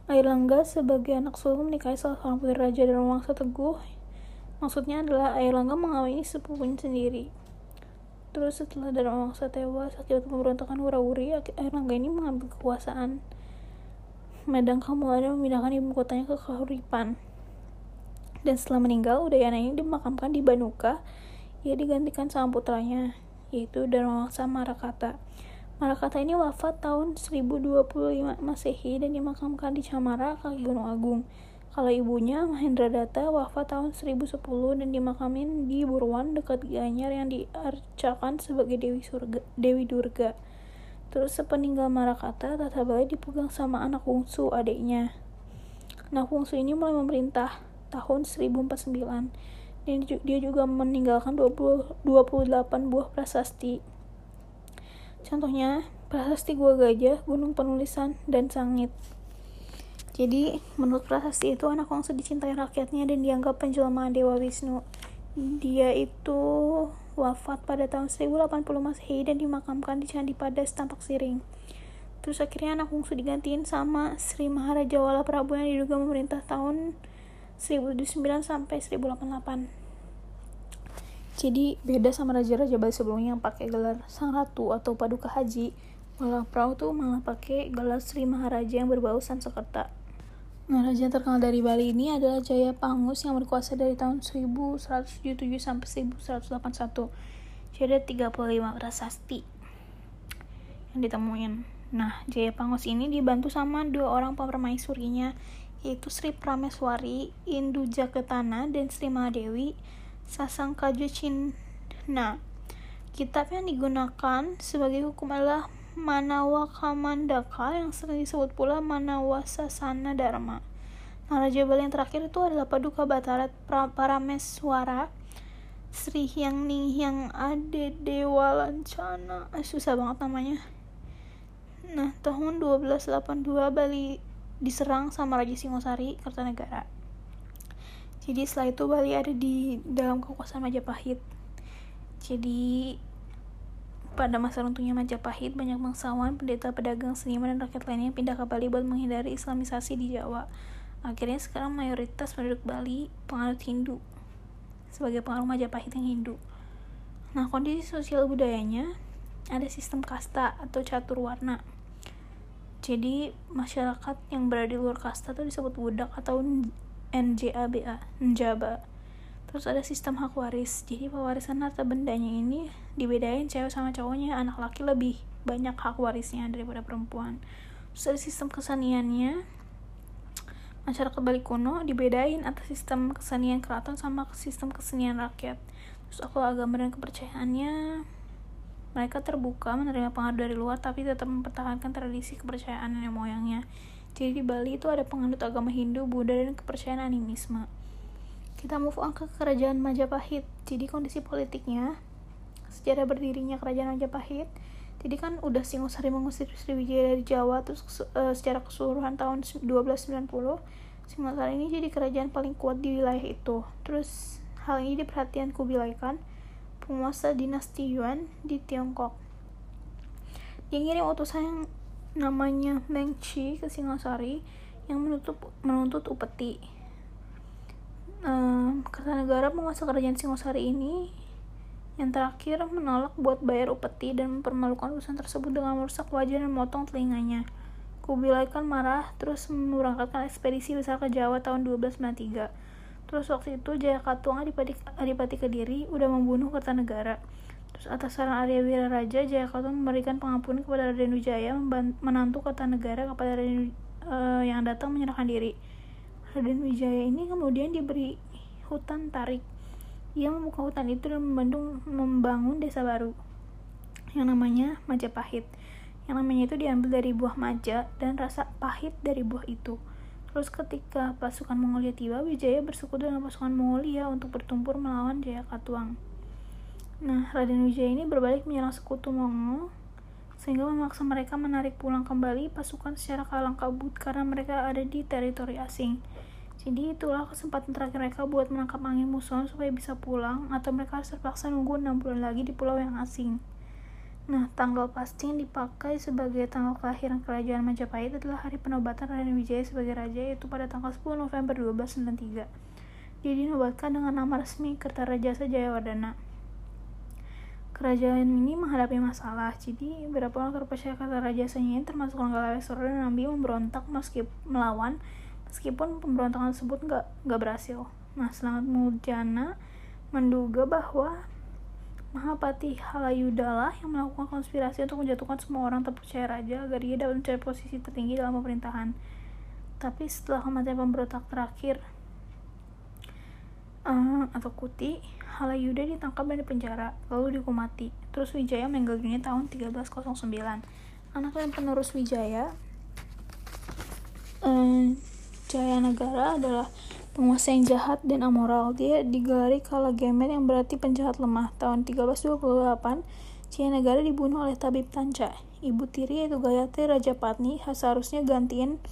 bungsu. Airlangga sebagai anak sulung menikahi salah seorang putri raja dari Wangsa Teguh Maksudnya adalah Airlangga mengawini sepupunya sendiri. Terus setelah Dharma Wangsa tewas akibat pemberontakan Wurawuri, Airlangga ini mengambil kekuasaan. Medang Kamulana memindahkan ibu kotanya ke Kahuripan. Dan setelah meninggal, Udayana ini dimakamkan di Banuka. Ia digantikan sama putranya, yaitu Dharma Wangsa Marakata. Marakata ini wafat tahun 1025 Masehi dan dimakamkan di Camara, kaki Gunung Agung. Kalau ibunya, Mahendra Datta, wafat tahun 1010 dan dimakamin di Burwan dekat Gianyar yang diarcakan sebagai Dewi, Surga, Dewi Durga. Terus sepeninggal Marakata, Tata Balai dipegang sama anak bungsu adiknya. Anak bungsu ini mulai memerintah tahun 1049 dan dia juga meninggalkan 20, 28 buah prasasti. Contohnya, prasasti Gua Gajah, Gunung Penulisan, dan Sangit. Jadi, menurut prasasti itu anak Wangsa dicintai rakyatnya dan dianggap penjelmaan Dewa Wisnu. Dia itu wafat pada tahun 1080 Masehi dan dimakamkan di Candi Padas Tampak Siring. Terus akhirnya anak Wangsa digantiin sama Sri Maharaja Wala Prabu yang diduga memerintah tahun 1009 sampai 1088. Jadi beda sama raja-raja Bali sebelumnya yang pakai gelar Sang Ratu atau Paduka Haji. Wala Prabu tuh malah pakai gelar Sri Maharaja yang berbau Sansekerta. Nah, raja terkenal dari Bali ini adalah Jaya Pangus yang berkuasa dari tahun 1177 sampai 1181. Jadi ada 35 prasasti yang ditemuin. Nah, Jaya Pangus ini dibantu sama dua orang permaisurinya, yaitu Sri Prameswari, Indu Jaketana, dan Sri Mahadewi Sasangkaja Cina. Kitab yang digunakan sebagai hukum adalah Manawa Kamandaka yang sering disebut pula Manawa Sasana Dharma. Nah, Raja Bali yang terakhir itu adalah Paduka Batarat Parameswara Sri Hyang Hyang Ade Dewa Lancana. Eh, susah banget namanya. Nah, tahun 1282 Bali diserang sama Raja Singosari Kertanegara. Jadi setelah itu Bali ada di dalam kekuasaan Majapahit. Jadi pada masa runtuhnya Majapahit, banyak bangsawan, pendeta, pedagang, seniman, dan rakyat lainnya pindah ke Bali buat menghindari islamisasi di Jawa. Akhirnya sekarang mayoritas penduduk Bali penganut Hindu sebagai pengaruh Majapahit yang Hindu. Nah, kondisi sosial budayanya ada sistem kasta atau catur warna. Jadi, masyarakat yang berada di luar kasta itu disebut budak atau NJABA, Njaba terus ada sistem hak waris. Jadi pewarisan harta bendanya ini dibedain cewek sama cowoknya anak laki lebih banyak hak warisnya daripada perempuan. Terus ada sistem keseniannya. Masyarakat Bali kuno dibedain atas sistem kesenian keraton sama sistem kesenian rakyat. Terus aku agama dan kepercayaannya mereka terbuka menerima pengaruh dari luar tapi tetap mempertahankan tradisi kepercayaan nenek moyangnya jadi di Bali itu ada penganut agama Hindu, Buddha, dan kepercayaan animisme. Kita move on ke kerajaan Majapahit. Jadi kondisi politiknya sejarah berdirinya kerajaan Majapahit jadi kan udah Singosari mengusir Sriwijaya dari Jawa terus uh, secara keseluruhan tahun 1290 Singosari ini jadi kerajaan paling kuat di wilayah itu. Terus hal ini diperhatian Kubilai Khan penguasa dinasti Yuan di Tiongkok. Dia ngirim utusan yang namanya Mengchi ke Singosari yang menutup, menuntut upeti um, Kertanegara penguasa kerajaan Singosari ini yang terakhir menolak buat bayar upeti dan mempermalukan urusan tersebut dengan merusak wajah dan memotong telinganya. Kubilai kan marah terus memberangkatkan ekspedisi besar ke Jawa tahun 1293. Terus waktu itu Jaya Katuang Adipati, Adipati Kediri udah membunuh Kertanegara. Atas saran Arya Wira Raja, Jaya Katuang memberikan pengampunan kepada Raden Wijaya, menantu Kertanegara kepada Raden uh, yang datang menyerahkan diri. Raden Wijaya ini kemudian diberi hutan tarik ia membuka hutan itu dan membangun, membangun desa baru yang namanya Majapahit. Yang namanya itu diambil dari buah maja dan rasa pahit dari buah itu. Terus ketika pasukan Mongolia tiba, Wijaya bersekutu dengan pasukan Mongolia untuk bertumpur melawan Jaya Katuang. Nah, Raden Wijaya ini berbalik menyerang sekutu Mongol sehingga memaksa mereka menarik pulang kembali pasukan secara kalang kabut karena mereka ada di teritori asing. Jadi itulah kesempatan terakhir mereka buat menangkap angin musuh supaya bisa pulang atau mereka harus terpaksa nunggu 6 bulan lagi di pulau yang asing. Nah, tanggal pasti yang dipakai sebagai tanggal kelahiran kerajaan Majapahit adalah hari penobatan Raden Wijaya sebagai raja yaitu pada tanggal 10 November 1293. Dia dinobatkan dengan nama resmi Kertarajasa Jayawardana. Kerajaan ini menghadapi masalah, jadi beberapa orang terpercaya Kertarajasanya ini termasuk Ranggalawesoran dan Nambi memberontak meski melawan meskipun pemberontakan tersebut nggak nggak berhasil. Nah, Selamat Mujana menduga bahwa Mahapati Halayuda lah yang melakukan konspirasi untuk menjatuhkan semua orang terpercaya raja agar ia dapat mencari posisi tertinggi dalam pemerintahan. Tapi setelah kematian pemberontak terakhir uh, atau Kuti, Halayuda ditangkap dan dipenjara, lalu dihukum mati. Terus Wijaya meninggal dunia tahun 1309. Anak dan penerus Wijaya uh, Jaya Negara adalah penguasa yang jahat dan amoral. Dia digelari Kalagemet yang berarti penjahat lemah. Tahun 1328, Jaya Negara dibunuh oleh tabib Tanca. Ibu tiri yaitu Gayatri Raja Patni seharusnya gantian,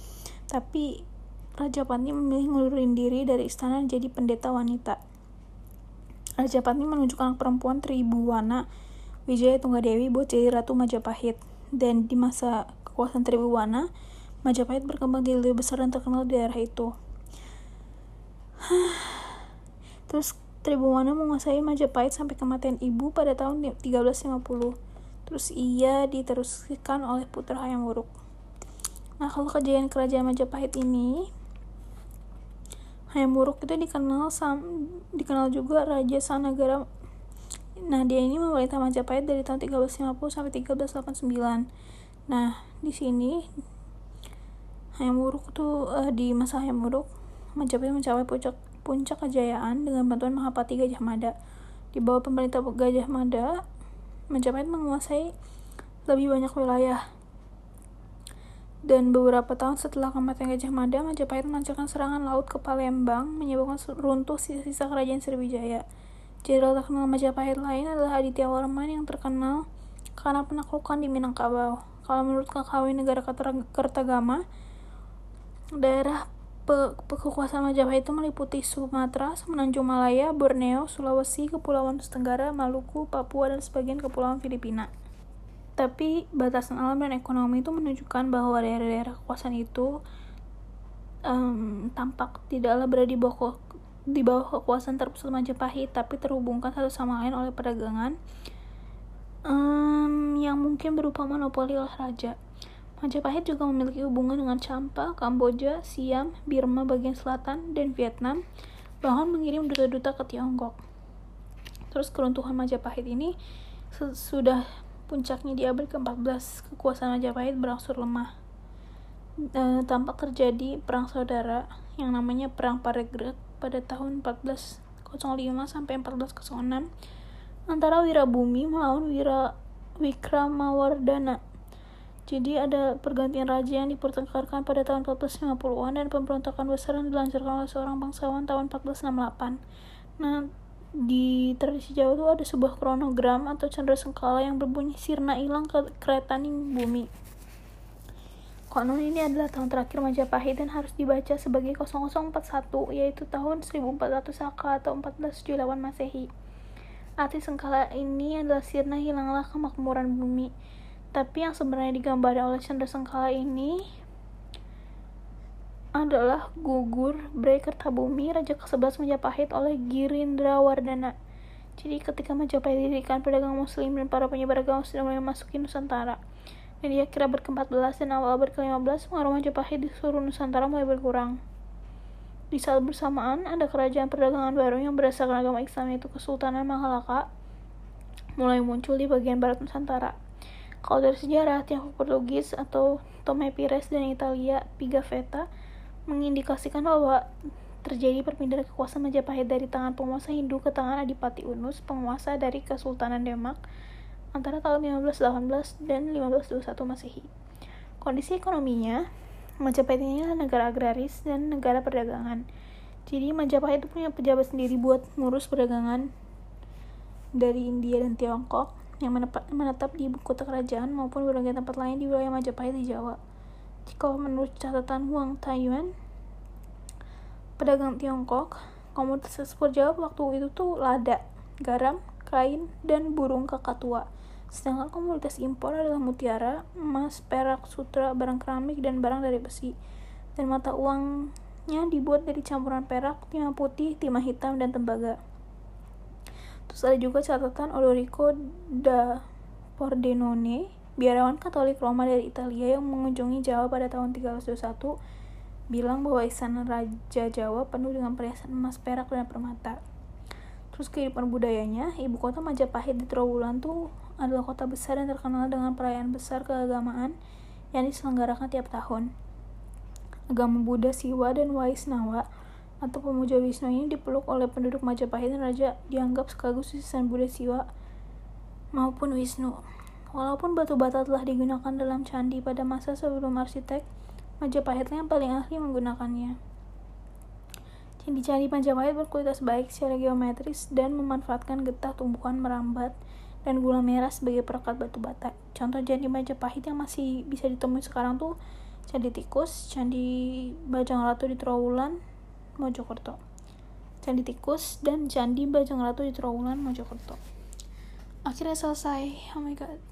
tapi Raja Patni memilih ngelurin diri dari istana jadi pendeta wanita. Raja Patni menunjuk anak perempuan Tribuwana Wijaya Tunggadewi buat jadi Ratu Majapahit. Dan di masa kekuasaan Tribuwana, Majapahit berkembang jadi lebih besar dan terkenal di daerah itu. Terus Tribhuwana menguasai Majapahit sampai kematian ibu pada tahun 1350. Terus ia diteruskan oleh putra Hayam Wuruk. Nah, kalau kejayaan kerajaan Majapahit ini Hayam Wuruk itu dikenal sam, dikenal juga Raja Sanagara Nah, dia ini memerintah Majapahit dari tahun 1350 sampai 1389. Nah, di sini Hayam Wuruk tuh uh, di masa Hayam Wuruk Majapahit mencapai puncak puncak kejayaan dengan bantuan Mahapati Gajah Mada. Di bawah pemerintah Gajah Mada, Majapahit menguasai lebih banyak wilayah. Dan beberapa tahun setelah kematian Gajah Mada, Majapahit melancarkan serangan laut ke Palembang, menyebabkan runtuh sisa-sisa kerajaan Sriwijaya. Jenderal terkenal Majapahit lain adalah Aditya Warman yang terkenal karena penaklukan di Minangkabau. Kalau menurut Kakawin Negara Kertagama, Daerah pe kekuasaan Majapahit itu meliputi Sumatera, Semenanjung Malaya, Borneo, Sulawesi, Kepulauan Nusa Tenggara, Maluku, Papua, dan sebagian kepulauan Filipina. Tapi batasan alam dan ekonomi itu menunjukkan bahwa daerah-daerah kekuasaan itu um, tampak tidaklah berada di bawah di bawah kekuasaan terpusat Majapahit, tapi terhubungkan satu sama lain oleh perdagangan um, yang mungkin berupa monopoli oleh raja. Majapahit juga memiliki hubungan dengan Champa, Kamboja, Siam, Birma bagian selatan, dan Vietnam, bahkan mengirim duta-duta ke Tiongkok. Terus keruntuhan Majapahit ini sudah puncaknya di abad ke-14, kekuasaan Majapahit berangsur lemah. E, tampak terjadi perang saudara yang namanya Perang Paregreg pada tahun 1405 sampai 1406 antara Wirabumi melawan Wira Wikramawardhana jadi ada pergantian raja yang dipertengkarkan pada tahun 1450-an dan pemberontakan besar yang dilancarkan oleh seorang bangsawan tahun 1468. Nah, di tradisi Jawa itu ada sebuah kronogram atau candra sengkala yang berbunyi sirna hilang ke kereta bumi. Konon ini adalah tahun terakhir Majapahit dan harus dibaca sebagai 0041 yaitu tahun 1400 Saka atau 1478 Masehi. Arti sengkala ini adalah sirna hilanglah kemakmuran bumi Tapi yang sebenarnya digambar oleh Chandra Sengkala ini adalah gugur Breaker Tabumi Raja ke-11 Majapahit oleh Girindra Wardana. Jadi ketika Majapahit didirikan pedagang muslim dan para penyebar agama sudah mulai memasuki Nusantara. Dan dia kira berke-14 dan awal abad ke-15 pengaruh Majapahit di seluruh Nusantara mulai berkurang. Di saat bersamaan, ada kerajaan perdagangan baru yang berdasarkan agama Islam yaitu Kesultanan Mahalaka mulai muncul di bagian barat Nusantara. Kalau dari sejarah, Tiongkok Portugis atau Tome Pires dan Italia Pigafetta mengindikasikan bahwa terjadi perpindahan kekuasaan Majapahit dari tangan penguasa Hindu ke tangan Adipati Unus, penguasa dari Kesultanan Demak antara tahun 1518 dan 1521 Masehi. Kondisi ekonominya, Majapahit ini adalah negara agraris dan negara perdagangan. Jadi Majapahit itu punya pejabat sendiri buat ngurus perdagangan dari India dan Tiongkok yang menetap di ibu kota kerajaan maupun berbagai tempat lain di wilayah Majapahit di Jawa. Jika menurut catatan Huang Taiyuan, pedagang Tiongkok, komoditas ekspor Jawa waktu itu tuh lada, garam, kain, dan burung kakatua. Sedangkan komoditas impor adalah mutiara, emas, perak, sutra, barang keramik, dan barang dari besi. Dan mata uangnya dibuat dari campuran perak, timah putih, timah hitam, dan tembaga. Terus ada juga catatan Odorico da Pordenone Biarawan Katolik Roma dari Italia yang mengunjungi Jawa pada tahun 1321 bilang bahwa istana Raja Jawa penuh dengan perhiasan emas, perak, dan permata. Terus kehidupan budayanya, ibu kota Majapahit di Trowulan tuh adalah kota besar dan terkenal dengan perayaan besar keagamaan yang diselenggarakan tiap tahun. Agama Buddha Siwa dan Waisnawa atau pemuja Wisnu ini dipeluk oleh penduduk Majapahit dan Raja dianggap sekaligus sisisan Buddha Siwa maupun Wisnu. Walaupun batu bata telah digunakan dalam candi pada masa sebelum arsitek, Majapahit yang paling ahli menggunakannya. Candi-candi Majapahit berkualitas baik secara geometris dan memanfaatkan getah tumbuhan merambat dan gula merah sebagai perekat batu bata. Contoh candi Majapahit yang masih bisa ditemui sekarang tuh Candi Tikus, Candi Bajang Ratu di Trowulan, Mojokerto. Candi Tikus dan Candi Bajang Ratu di Trowulan, Mojokerto. Akhirnya selesai. Oh my god.